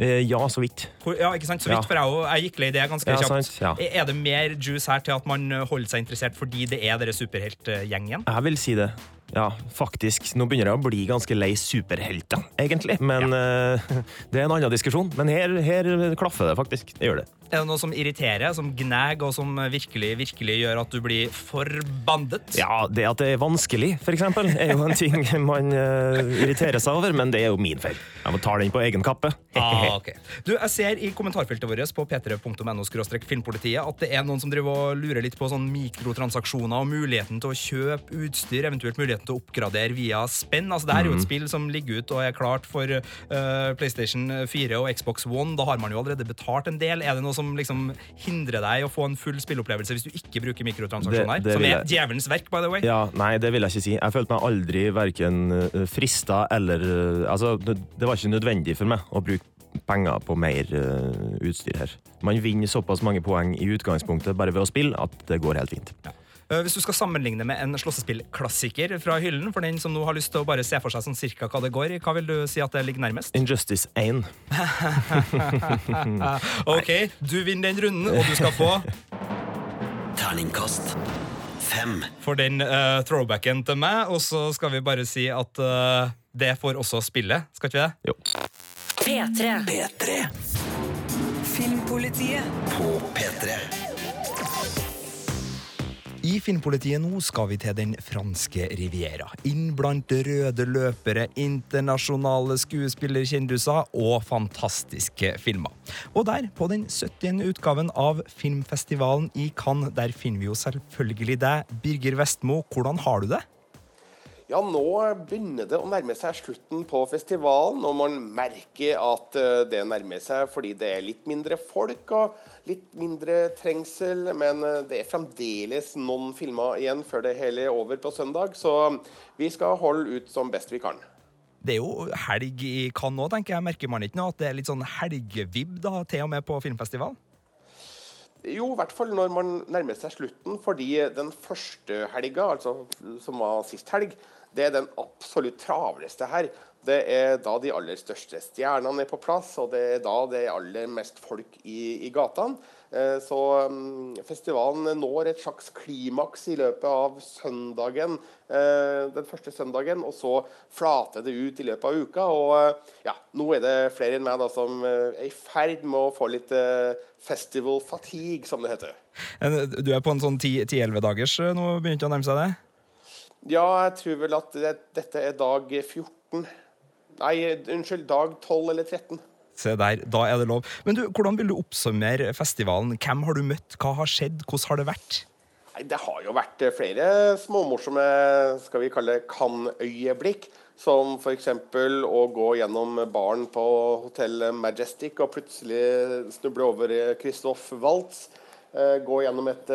Speaker 10: Eh, ja, så vidt.
Speaker 9: Ja, ikke sant? Så vidt,
Speaker 10: Ja.
Speaker 9: for jeg, jeg gikk lei det ganske
Speaker 10: Ja,
Speaker 9: kjapt.
Speaker 10: ja.
Speaker 9: Er det mer juice her til at man holder seg interessert fordi det er dere superheltgjengen?
Speaker 10: Jeg vil si det. Ja, faktisk. Nå begynner jeg å bli ganske lei superhelter, egentlig. Men eh, det er en annen diskusjon. Men her, her klaffer det faktisk. Det gjør det.
Speaker 9: Er det noe som irriterer, som gnager, og som virkelig, virkelig gjør at du blir forbandet?
Speaker 10: Ja, det at det er vanskelig, for eksempel, er jo en ting man uh, irriterer seg over, men det er jo min feil. Jeg må ta den på egen kappe.
Speaker 9: Ah, ok. Du, Jeg ser i kommentarfeltet vårt på p3.no filmpolitiet at det er noen som driver og lurer litt på sånn mikrotransaksjoner og muligheten til å kjøpe utstyr, eventuelt muligheten til å oppgradere via spenn. Altså, det her er jo et
Speaker 10: Mhm.
Speaker 9: spill som ligger ut og er klart for uh, PlayStation 4 og Xbox One. Da har man jo allerede betalt en del. Er det noe som liksom hindrer deg å få en full spillopplevelse hvis du ikke bruker mikrotransaksjoner? Som er djevelens verk, by the way.
Speaker 10: Ja, Nei, det vil jeg ikke si. Jeg følte meg aldri verken frista eller eh, Altså, det var ikke nødvendig for meg å bruke penger på mer uh, utstyr her. Man vinner såpass mange poeng i utgangspunktet bare ved å spille at det går helt fint.
Speaker 9: Eh, Hvis du skal sammenligne med en slåssespillklassiker fra hyllen, for den som nå har lyst til å bare se for seg sånn cirka hva det går i, hva vil du si at det ligger nærmest?
Speaker 10: Injustice 1.
Speaker 9: ok, du vinner den runden, og du skal få
Speaker 2: Terningkast fem.
Speaker 9: for den uh, throwbacken til meg, og så skal vi bare si at uh, det får også spille, skal ikke vi det?
Speaker 10: Jo.
Speaker 14: P3.
Speaker 2: P3
Speaker 14: Filmpolitiet.
Speaker 2: på P3.
Speaker 9: I Filmpolitiet nå skal vi til den franske riviera. Inn blant røde løpere, internasjonale skuespillerkjendiser og fantastiske filmer. Og der, på den 70. utgaven av filmfestivalen i Cannes, der finner vi jo selvfølgelig deg, Birger Vestmo. Hvordan har du det?
Speaker 19: Ja, nå begynner det å nærme seg slutten på festivalen, og man merker at eh, det nærmer seg fordi det er litt mindre folk og litt mindre trengsel. Men eh, det er fremdeles noen filmer igjen før det hele er over på søndag, så vi skal holde ut som best vi kan.
Speaker 9: Det er jo helg i Cannes nå, tenker jeg. Merker man ikke nå at det er litt sånn helgevibb da, til og med på filmfestival?
Speaker 19: Jo, i hvert fall når man nærmer seg slutten, fordi den første helga, altså som var sist helg, det er den absolutt travleste her. Det er da de aller største stjernene er på plass, og det er da det er aller mest folk i, i gatene. Eh, Så mm, festivalen når et slags klimaks i løpet av søndagen, eh, den første søndagen, og så flater det ut i løpet av uka. Og eh, ja, nå er det flere enn meg da som er i ferd med å få litt festival fatigue, som det heter.
Speaker 9: Du er på en sånn 10-11 dagers nå, begynte å nærme seg det?
Speaker 19: Ja, jeg tror vel at det, dette er dag 14. Nei, unnskyld, dag 12 eller 13.
Speaker 9: Se der, da er det lov. Men du, hvordan vil du oppsummere festivalen? Hvem har du møtt? Hva har skjedd? Hvordan har det vært?
Speaker 19: Nei, Det har jo vært eh, flere småmorsomme skal vi kalle kan-øyeblikk. Som f.eks. å gå gjennom baren på Hotell Majestic og plutselig snuble over eh, Christoph Waltz. Eh, Gå gjennom et,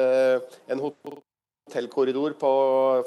Speaker 19: en en hotellkorridor på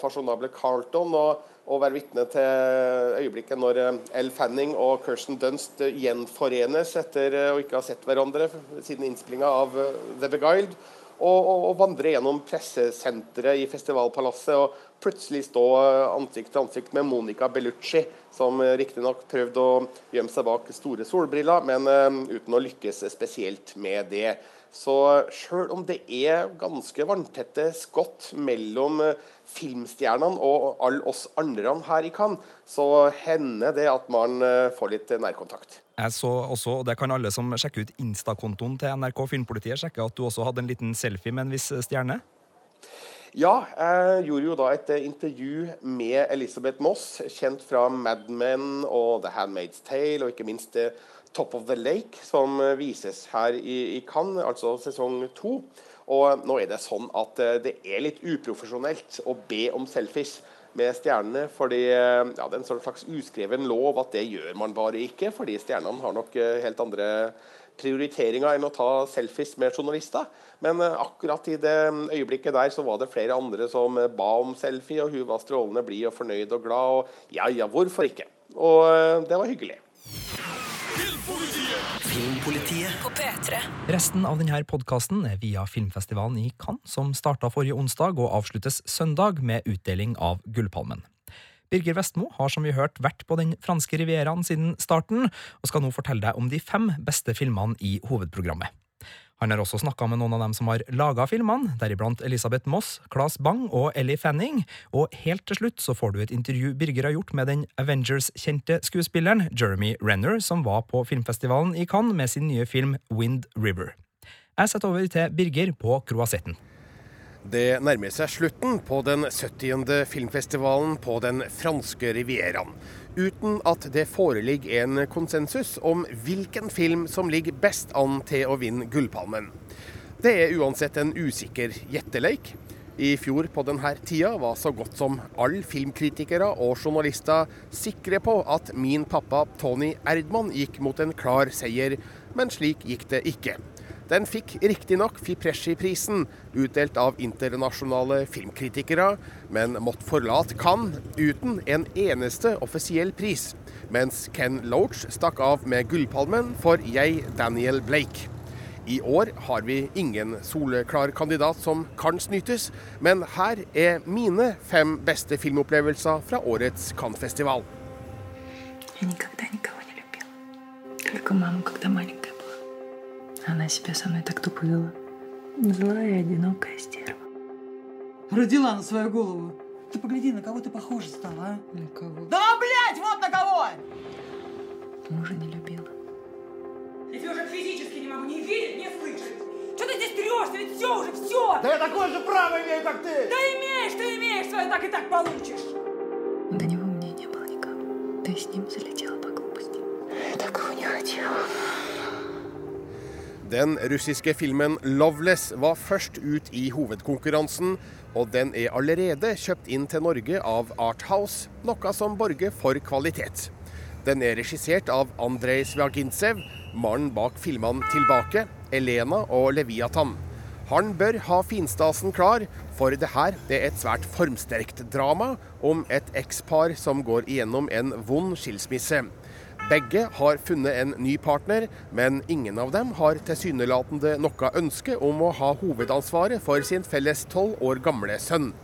Speaker 19: fasjonable Carlton og, og være vitne til øyeblikket når eh, Elle Fanning og Kirsten Dunst eh, gjenforenes etter eh, å ikke ha sett hverandre siden innspillinga av eh, The Beguiled. Og, og, og vandre gjennom pressesenteret i Festivalpalasset og plutselig stå eh, ansikt til ansikt med Monica Bellucci, som eh, riktignok prøvde å gjemme seg bak store solbriller, men eh, uten å lykkes spesielt med det.
Speaker 20: Så sjøl om det er ganske vanntette skott mellom eh, filmstjernene og alle oss andre her i Cannes, så hender det at man eh, får litt nærkontakt.
Speaker 9: Jeg så også, og det kan alle som sjekker ut Insta-kontoen til NRK Filmpolitiet, sjekke at du også hadde en liten selfie med en viss stjerne?
Speaker 20: Ja, jeg gjorde jo da et intervju med Elisabeth Moss, kjent fra Mad Men og The Handmaid's Tale, og ikke minst Top of the Lake, som vises her i, i Cannes, altså sesong to. Og nå er det sånn at det er litt uprofesjonelt å be om selfies med stjernene. fordi ja, Det er en sånn slags uskreven lov at det gjør man bare ikke. Fordi stjernene har nok helt andre prioriteringer enn å ta selfies med journalister. Men akkurat i det øyeblikket der så var det flere andre som ba om selfie, og hun var strålende blid og fornøyd og glad. Og ja, ja, hvorfor ikke? Og det var hyggelig.
Speaker 1: På P3.
Speaker 9: Resten av denne podkasten er via filmfestivalen i Cannes, som starta forrige onsdag og avsluttes søndag med utdeling av Gullpalmen. Birger Vestmo har som vi hørt vært på den franske rivieraen siden starten, og skal nå fortelle deg om de fem beste filmene i hovedprogrammet. Han har også snakka med noen av dem som har laga filmene, deriblant Elisabeth Moss, Claes Bang og Ellie Fanning, og helt til slutt så får du et intervju Birger har gjort med den Avengers-kjente skuespilleren Jeremy Renner, som var på filmfestivalen i Cannes med sin nye film Wind River. Jeg setter over til Birger på kroasetten.
Speaker 19: Det nærmer seg slutten på den 70. filmfestivalen på den franske rivieraen, uten at det foreligger en konsensus om hvilken film som ligger best an til å vinne Gullpalmen. Det er uansett en usikker gjetteleik. I fjor på denne tida var så godt som alle filmkritikere og journalister sikre på at min pappa Tony Erdmann gikk mot en klar seier, men slik gikk det ikke. Den fikk riktignok Fipresci-prisen, utdelt av internasjonale filmkritikere, men måtte forlate Cannes uten en eneste offisiell pris, mens Ken Loach stakk av med Gullpalmen for Jeg, Daniel Blake. I år har vi ingen soleklar kandidat som kan snytes, men her er mine fem beste filmopplevelser fra årets Cannes-festival.
Speaker 21: Я никогда никого не любила. Только маму, когда маленькая была. Она себя со мной так тупо вела. Злая и одинокая стерва.
Speaker 22: Родила на свою голову. Ты погляди, на кого ты похожа стала, а?
Speaker 21: На кого?
Speaker 22: Да, блядь, вот на кого!
Speaker 21: Мужа не любила.
Speaker 16: Я тебя уже физически не могу ни видеть, ни слышать. Что ты здесь трешься? Ведь все уже, все!
Speaker 22: Да я такое же право имею, как ты!
Speaker 16: Да имеешь, ты имеешь, свое так и так получишь!
Speaker 21: До него у меня не было никого. Ты с ним залетела по глупости. Я такого не хотела.
Speaker 19: Den russiske filmen 'Loveless' var først ut i hovedkonkurransen, og den er allerede kjøpt inn til Norge av Arthouse, noe som borger for kvalitet. Den er regissert av Andrej Svjagintsev, mannen bak filmene 'Tilbake', 'Elena' og 'Leviathan'. Han bør ha finstasen klar, for det her er et svært formsterkt drama om et ekspar som går igjennom en vond skilsmisse. Begge har funnet en ny partner, men ingen av dem har tilsynelatende noe ønske om å ha hovedansvaret for sin felles tolv år gamle sønn.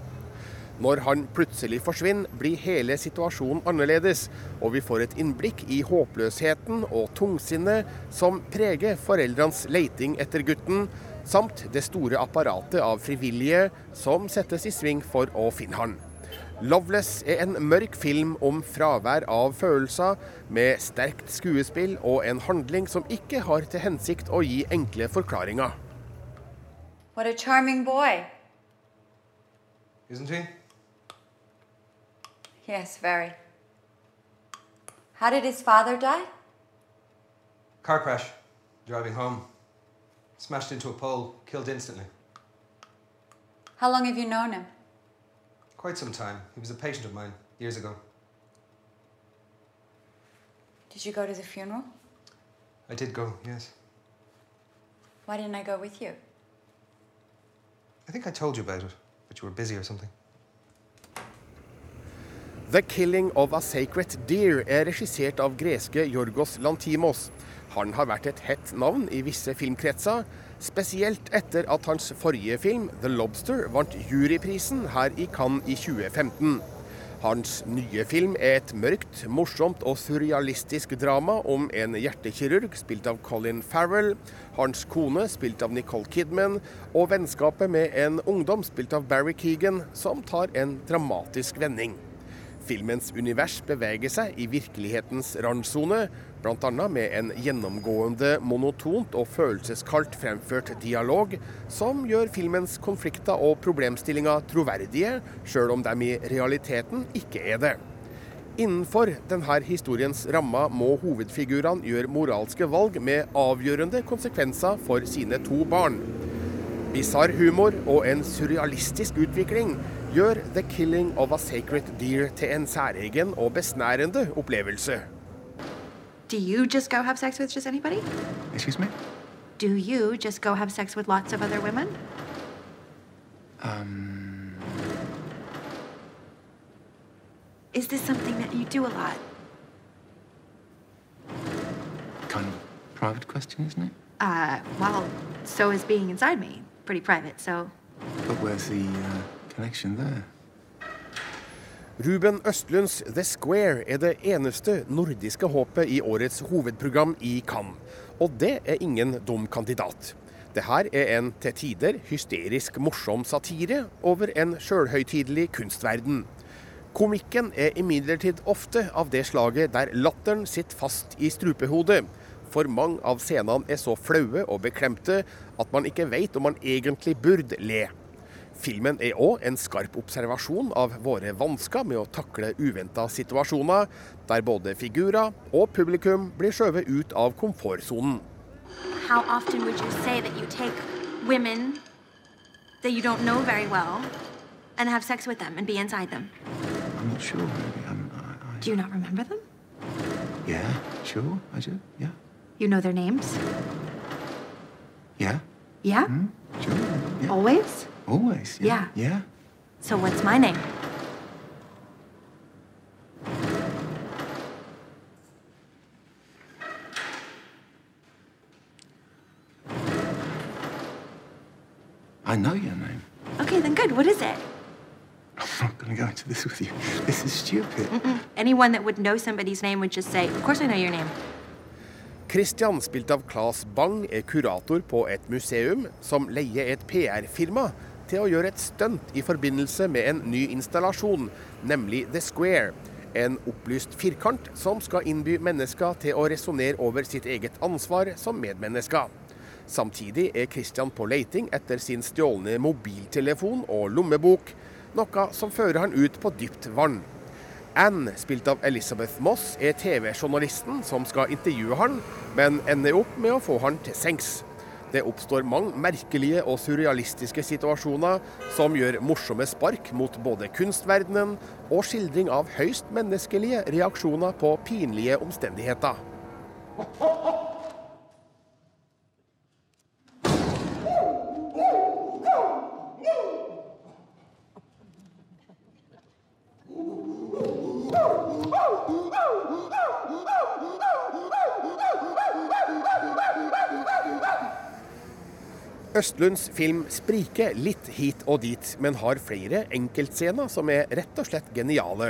Speaker 19: Når han plutselig forsvinner, blir hele situasjonen annerledes, og vi får et innblikk i håpløsheten og tungsinnet som preger foreldrenes leiting etter gutten, samt det store apparatet av frivillige som settes i sving for å finne han. 'Loveless' er en mørk film om fravær av følelser, med sterkt skuespill og en handling som ikke har til hensikt å gi enkle forklaringer.
Speaker 23: What a charming boy.
Speaker 24: Isn't he?
Speaker 23: Yes, very. How did his father die?
Speaker 24: Car crash. Driving home. Smashed into a pole. Killed instantly.
Speaker 23: How long have you known him?
Speaker 24: Quite some time. He was a patient of mine years ago.
Speaker 23: Did you go to the funeral?
Speaker 24: I did go, yes.
Speaker 23: Why didn't I go with you?
Speaker 24: I think I told you about it, but you were busy or something.
Speaker 19: The Killing of a Sacred Deer er regissert av greske Jorgos Lantimos. Han har vært et hett navn i visse filmkretser, spesielt etter at hans forrige film, 'The Lobster', vant juryprisen her i Cannes i 2015. Hans nye film er et mørkt, morsomt og surrealistisk drama om en hjertekirurg spilt av Colin Farrell, hans kone spilt av Nicole Kidman, og vennskapet med en ungdom spilt av Barry Keegan, som tar en dramatisk vending. Filmens univers beveger seg i virkelighetens randsone, bl.a. med en gjennomgående monotont og følelseskaldt fremført dialog, som gjør filmens konflikter og problemstillinger troverdige, sjøl om de i realiteten ikke er det. Innenfor denne historiens rammer må hovedfigurene gjøre moralske valg med avgjørende konsekvenser for sine to barn. Bisarr humor og en surrealistisk utvikling gjør The Killing of a Sacred Deer til en særegen og besnærende opplevelse.
Speaker 25: Do you just go have sex with just anybody?
Speaker 11: Excuse me?
Speaker 25: Do you just go have sex with lots of other women?
Speaker 11: Um,
Speaker 25: Is this something that you do a lot?
Speaker 11: kind of private question, isn't it?
Speaker 25: Uh, well, so is being inside me. Pretty private, so.
Speaker 11: But where's the uh, connection there?
Speaker 19: Ruben Østlunds The Square er det eneste nordiske håpet i årets hovedprogram i Cannes. Og det er ingen dum kandidat. Det her er en til tider hysterisk morsom satire over en sjølhøytidelig kunstverden. Komikken er imidlertid ofte av det slaget der latteren sitter fast i strupehodet. For mange av scenene er så flaue og beklemte at man ikke vet om man egentlig burde le. Filmen er òg en skarp observasjon av våre vansker med å takle uventa situasjoner, der både figurer og publikum blir skjøvet ut av komfortsonen.
Speaker 25: How often would you say that you take women that you don't know very well and have sex with them and be inside them?
Speaker 11: I'm not sure, maybe. I'm, I,
Speaker 25: Do you not remember them?
Speaker 11: I, yeah, sure, I do. Yeah.
Speaker 25: You know their names?
Speaker 11: Yeah?
Speaker 25: Yeah?
Speaker 11: Sure. Yeah.
Speaker 25: Always?
Speaker 11: Always. Yeah. Yeah.
Speaker 25: So what's my name?
Speaker 11: I know your name.
Speaker 25: Okay, then good. What is it?
Speaker 11: I'm not going to go into this with you. This is stupid.
Speaker 25: Mm-mm. Anyone that would know somebody's name would just say, Of course I know your name.
Speaker 19: Christian, spilt av Claes Bang, er kurator på et museum som leier et PR-firma til å gjøre et stunt i forbindelse med en ny installasjon, nemlig The Square. En opplyst firkant som skal innby mennesker til å resonnere over sitt eget ansvar som medmennesker. Samtidig er Christian på leiting etter sin stjålne mobiltelefon og lommebok, noe som fører han ut på dypt vann. Anne, spilt av Elizabeth Moss, er TV-journalisten som skal intervjue han, men ender opp med å få han til sengs. Det oppstår mange merkelige og surrealistiske situasjoner som gjør morsomme spark mot både kunstverdenen og skildring av høyst menneskelige reaksjoner på pinlige omstendigheter. Østlunds film spriker litt hit og dit, men har flere enkeltscener som er rett og slett geniale.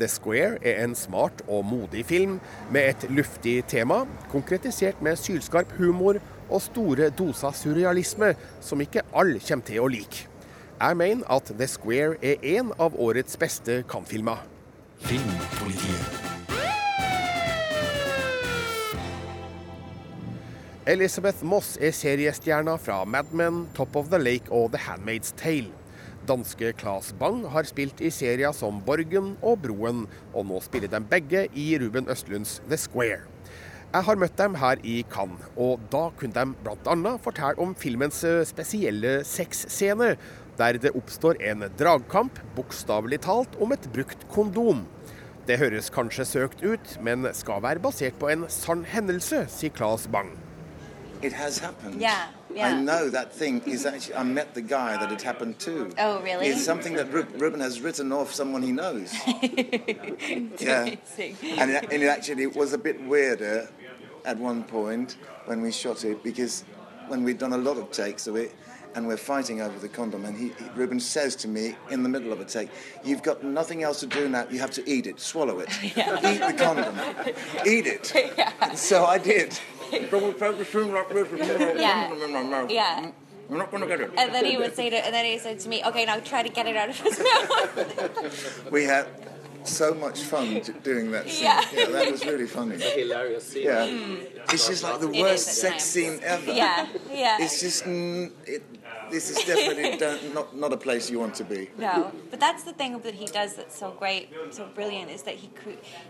Speaker 19: The Square er en smart og modig film med et luftig tema, konkretisert med sylskarp humor og store doser surrealisme som ikke alle kommer til å like. Jeg mener at The Square er en av årets beste Cannes-filmer.
Speaker 2: Filmpolitiet.
Speaker 19: Elizabeth Moss er seriestjerna fra Mad Men, Top of the Lake og The Handmaid's Tale. Danske Claes Bang har spilt i serier som Borgen og Broen, og nå spiller de begge i Ruben Østlunds The Square. Jeg har møtt dem her i Cannes, og da kunne de bl.a. fortelle om filmens eh, spesielle sexscene, der det oppstår en dragkamp, bokstavelig talt, om et brukt kondom. Det høres kanskje søkt ut, men skal være basert på en sann hendelse, sier Claes Bang.
Speaker 6: It has happened.
Speaker 23: Yeah, yeah.
Speaker 6: I know that thing is actually. I met the guy that it happened to.
Speaker 23: Oh, really?
Speaker 6: It's something that Ru- Ruben has written off someone he knows. yeah, and it, and it actually was a bit weirder at one point when we shot it because when we'd done a lot of takes of it, and we're fighting over the condom. And he, he, Ruben says to me in the middle of a take, "You've got nothing else to do now. You have to eat it, swallow it,
Speaker 23: Yeah.
Speaker 6: eat the condom, eat it." yeah. So I did.
Speaker 23: Yeah. Yeah.
Speaker 6: I'm not going to get it.
Speaker 23: And then he would say to, and then he said to me, "Okay, now try to get it out of his mouth."
Speaker 6: We had so much fun doing that scene.
Speaker 23: Yeah.
Speaker 6: that was really funny.
Speaker 23: hilarious scene.
Speaker 6: Yeah.
Speaker 23: Mm.
Speaker 6: It's just like the
Speaker 23: It
Speaker 6: worst sex
Speaker 23: times.
Speaker 6: scene ever.
Speaker 23: Yeah, yeah.
Speaker 6: It's just, mm, it, this is definitely not, not a place you want to be.
Speaker 23: No, but that's the thing that he does that's so great, so brilliant, is that he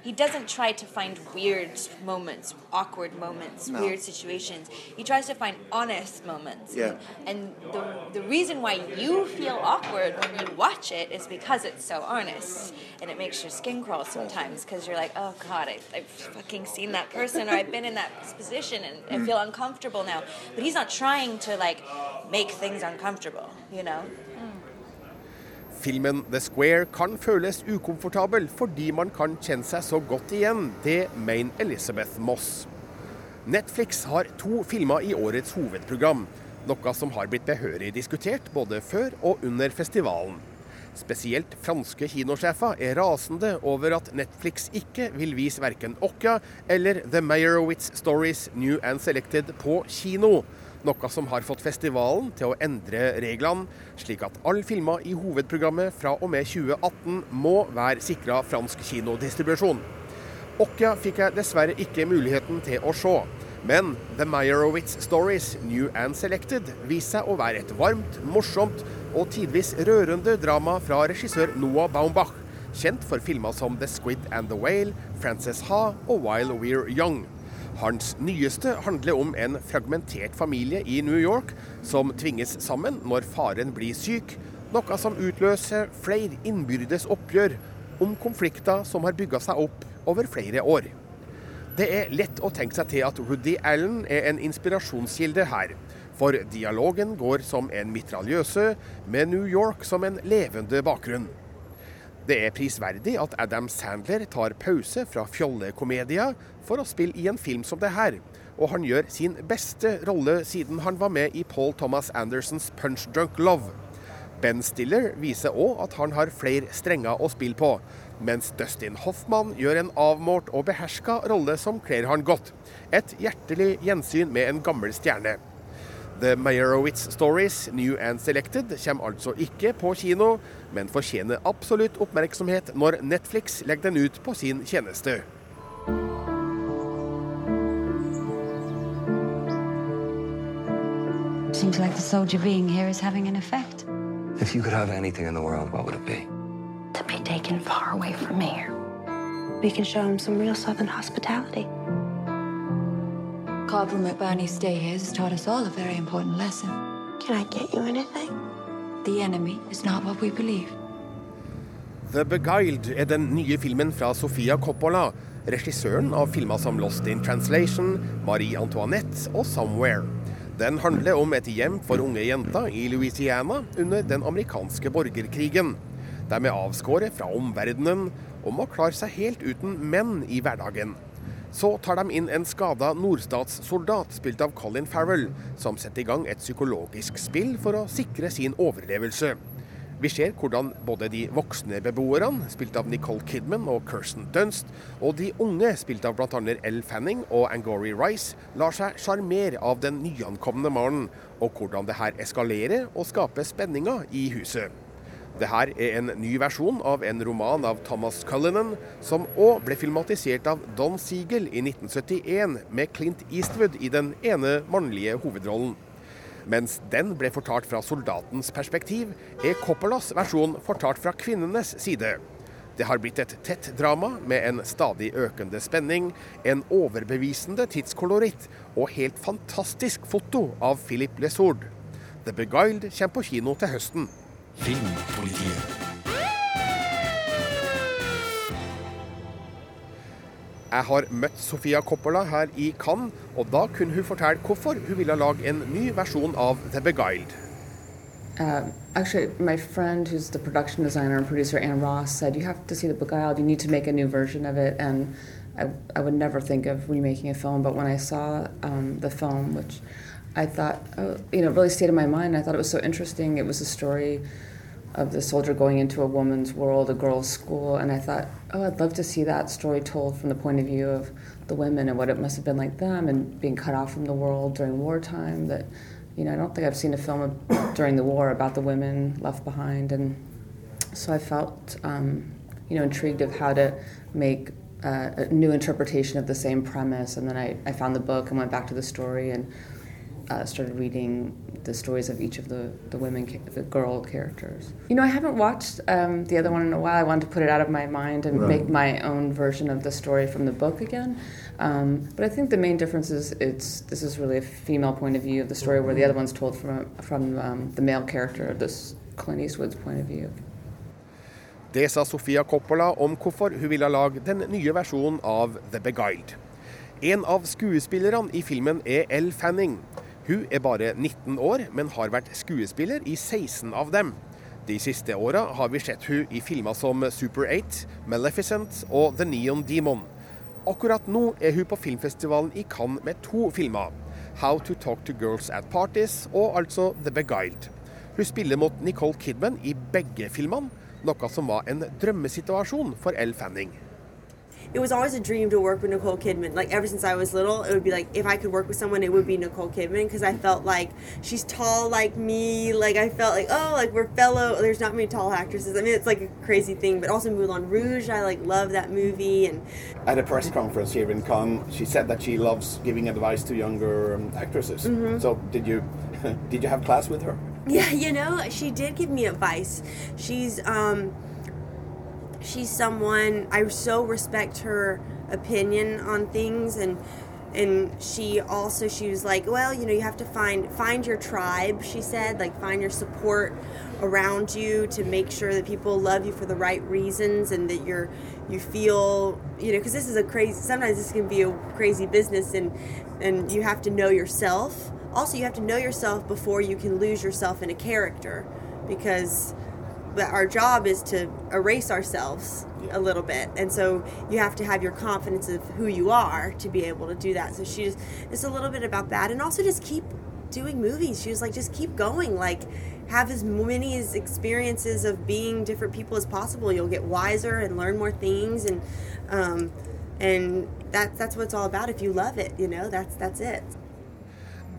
Speaker 23: he doesn't try to find weird moments, awkward moments,
Speaker 6: No.
Speaker 23: weird situations. He tries to find honest moments.
Speaker 6: Yeah.
Speaker 23: And the the reason why you feel awkward when you watch it is because it's so honest, and it makes your skin crawl sometimes because you're like, oh god, I, I've fucking seen that person, or I've been in that position, and I
Speaker 6: Mm.
Speaker 23: feel uncomfortable now. But he's not trying to like make things uncomfortable, you know.
Speaker 19: Filmen The Square kan føles ukomfortabel fordi man kan kjenne seg så godt igjen. Det mener Elizabeth Moss. Netflix har to filmer i årets hovedprogram, noe som har blitt behørig diskutert både før og under festivalen. Spesielt franske kinosjefer er rasende over at Netflix ikke vil vise verken Okja eller The Meyerowitz Stories New and Selected på kino. Noe som har fått festivalen til å endre reglene, slik at alle filmer i hovedprogrammet fra og med 2018 må være sikra fransk kinodistribusjon. Okja fikk jeg dessverre ikke muligheten til å se. Men The Meyerowitz Stories New and Selected viser seg å være et varmt, morsomt og tidvis rørende drama fra regissør Noah Baumbach, kjent for filmer som The Squid and the Whale, Frances Ha og While We're Young. Hans nyeste handler om en fragmentert familie i New York som tvinges sammen når faren blir syk, noe som utløser flere innbyrdes oppgjør om konflikter som har bygga seg opp over flere år. Det er lett å tenke seg til at Woody Allen er en inspirasjonskilde her. For dialogen går som en mitraljøse, med New York som en levende bakgrunn. Det er prisverdig at Adam Sandler tar pause fra fjollekomedier for å spille i en film som det her, og han gjør sin beste rolle siden han var med i Paul Thomas Andersons Punch Drunk Love. Ben Stiller viser òg at han har flere strenger å spille på, mens Dustin Hoffman gjør en avmålt og beherska rolle som kler han godt. Et hjertelig gjensyn med en gammel stjerne. The Meyerowitz Stories New and Selected kommer altså ikke på kino, men fortjener absolutt oppmerksomhet når Netflix legger den ut på sin tjeneste.
Speaker 14: Seems like the soldier being here is having an effect.
Speaker 26: If you could have anything in the world, what would it be?
Speaker 14: To be taken far away from here. We can show him some real Southern hospitality. Corporal McBurney's stay here has taught us all a very important lesson. Can I get you anything? The enemy is not what we believe.
Speaker 19: The Beguiled er den nye filmen fra Sofia Coppola, regissøren av filmer som Lost in Translation, Marie Antoinette og Somewhere. Den handler om et hjem for unge jenter i Louisiana under den amerikanske borgerkrigen. De er avskåret fra omverdenen og må klare seg helt uten menn i hverdagen. Så tar de inn en skada nordstatssoldat spilt av Colin Farrell, som setter i gang et psykologisk spill for å sikre sin overlevelse. Vi ser hvordan både de voksne beboerne, spilt av Nicole Kidman og Kirsten Dunst, og de unge, spilt av bl.a. Elle Fanning og Angori Rice, lar seg sjarmere av den nyankomne mannen, og hvordan det her eskalerer og skaper spenninger i huset. Det her er en ny versjon av en roman av Thomas Cullinan, som òg ble filmatisert av Don Siegel i 1971, med Clint Eastwood i den ene mannlige hovedrollen. Mens den ble fortalt fra soldatens perspektiv, er Coppolas versjon fortalt fra kvinnenes side. Det har blitt et tett drama med en stadig økende spenning, en overbevisende tidskoloritt og helt fantastisk foto av Philip Lesord. The Beguiled kommer på kino til høsten.
Speaker 2: Filmpolitiet.
Speaker 19: Jeg har møtt Sofia Coppola her i Cannes, og da kunne hun fortelle hvorfor hun ville lage en ny versjon av The Beguiled.
Speaker 27: Uh, actually, my friend, who's the production designer and producer, Anne Ross, said, You have to see The Beguiled, you need to make a new version of it. And I, I would never think of remaking a film, but when I saw um, the film, which I thought, oh, you know, really stayed in my mind. I thought it was so interesting. It was a story of the soldier going into a woman's world, a girls' school, and I thought, oh, I'd love to see that story told from the point of view of the women and what it must have been like them and being cut off from the world during wartime. That, you know, I don't think I've seen a film during the war about the women left behind, and so I felt, um, you know, intrigued of how to make uh, a new interpretation of the same premise. And then I, I found the book and went back to the story and uh, started reading the stories of each of the, the women, the girl characters. You know, I haven't watched um, the other one in a while. I wanted to put it out of my mind and
Speaker 28: Right.
Speaker 27: make my own version of the story from the book again. Um, but I think the main difference is it's this is really a female point of view of the story, where the other one's told from from um, the male character, this Clint Eastwood's point of view.
Speaker 19: Det sa Sofia Coppola om hvorfor hun ville lage den nye versjonen av The Beguiled. En av skuespillerne i filmen er Elle Fanning. Hun er bare 19 år, men har vært skuespiller i 16 av dem. De siste åra har vi sett hun i filmer som Super 8, Maleficent og The Neon Demon. Akkurat nå er hun på filmfestivalen i Cannes med to filmer. How to Talk to Girls at Parties og altså The Beguiled. Hun spiller mot Nicole Kidman i begge filmene, noe som var en drømmesituasjon for Elle Fanning.
Speaker 29: It was always a dream to work with Nicole Kidman. Like ever since I was little, it would be like if I could work with someone, it would be Nicole Kidman because I felt like she's tall like me. Like I felt like oh, like we're fellow. There's not many tall actresses. I mean, it's like a crazy thing. But also Moulin Rouge, I like love that movie. And
Speaker 30: At a press conference here in Cannes, she said that she loves giving advice to younger um, actresses.
Speaker 29: Mhm.
Speaker 30: So did you did you have class with her?
Speaker 29: yeah, you know, she did give me advice. She's um, she's someone I so respect her opinion on things and and she also she was like well you know you have to find find your tribe she said like find your support around you to make sure that people love you for the right reasons and that you're you feel you know because this is a crazy sometimes this can be a crazy business and and you have to know yourself. Also you have to know yourself before you can lose yourself in a character because but our job is to erase ourselves a little bit. And so you have to have your confidence of who you are to be able to do that. So she just it's a little bit about that. And also just keep doing movies. She was like just keep going. Like have as many as experiences of being different people as possible. You'll get wiser and learn more things. And um, and that, that's what it's all about. If you love it you know that's that's it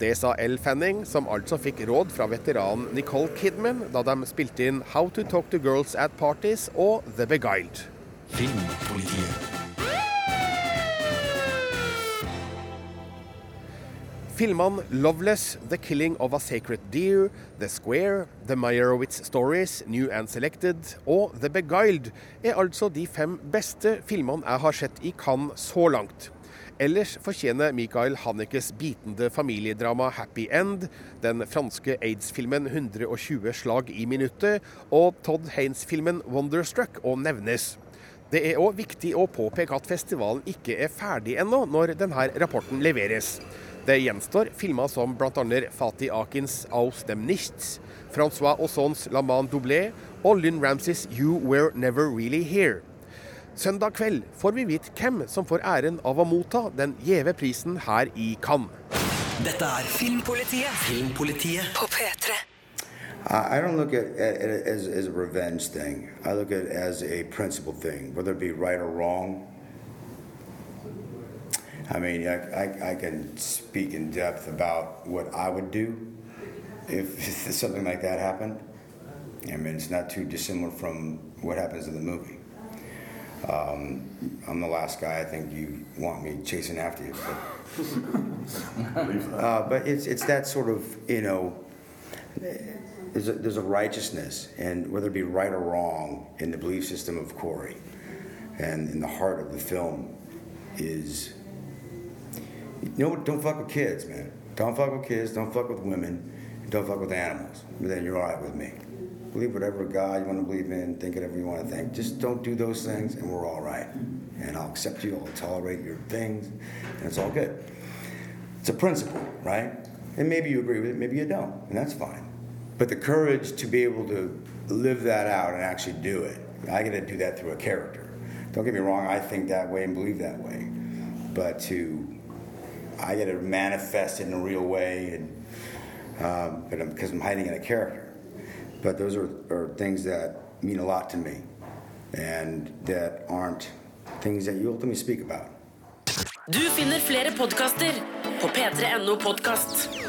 Speaker 19: Det sa Elle Fanning, som altså fikk råd fra veteranen Nicole Kidman da de spilte inn How to Talk to Girls at Parties og The Beguiled.
Speaker 2: Filmpolitiet.
Speaker 19: Filmene 'Loveless', 'The Killing of a Sacred Deer', 'The Square', 'The Meyerowitz Stories', 'New and Selected' og 'The Beguiled' er altså de fem beste filmene jeg har sett i Cannes så langt. Ellers fortjener Michael Hanekes bitende familiedrama 'Happy End', den franske aids-filmen '120 slag i minuttet' og Todd Haines-filmen 'Wonderstruck' å nevnes. Det er òg viktig å påpeke at festivalen ikke er ferdig ennå når denne rapporten leveres. Det gjenstår filmer som bl.a. Fatih Akins 'Aus dem Nichts', Francois Aussons 'La Man Doublé' og Lynn Ramsays 'You Were Never Really Here'. Søndag kveld får vi vite hvem som får æren av å motta den gjeve prisen her i Cannes.
Speaker 2: Dette er Filmpolitiet. Filmpolitiet
Speaker 31: På P3.
Speaker 32: I don't look at, at it as, as a revenge thing. I look at it as a principle thing, whether it be right or wrong. I mean, I, I, I can speak in depth about what I would do if, something like that happened. I mean, it's not too dissimilar from what happens in the movie. Um, I'm the last guy I think you want me chasing after you. But, uh, but it's, it's that sort of, you know, there's a, there's a righteousness, and whether it be right or wrong in the belief system of Corey, and in the heart of the film is, you know, don't fuck with kids, man. Don't fuck with kids. Don't fuck with women. Don't fuck with animals. And then you're all right with me. Believe whatever God you want to believe in. Think whatever you want to think. Just don't do those things, and we're all right. And I'll accept you. I'll tolerate your things, and it's all good. It's a principle, right? And maybe you agree with it, maybe you don't, and that's fine. But the courage to be able to live that out and actually do it, I get to do that through a character. Don't get me wrong, I think that way and believe that way. But to I get to manifest it in a real way, and um, but I'm, because I'm hiding in a character. But those are, are things that mean a lot to me, and that aren't things that you ultimately speak about.
Speaker 1: Du finner flere podkaster på p3.no podkast.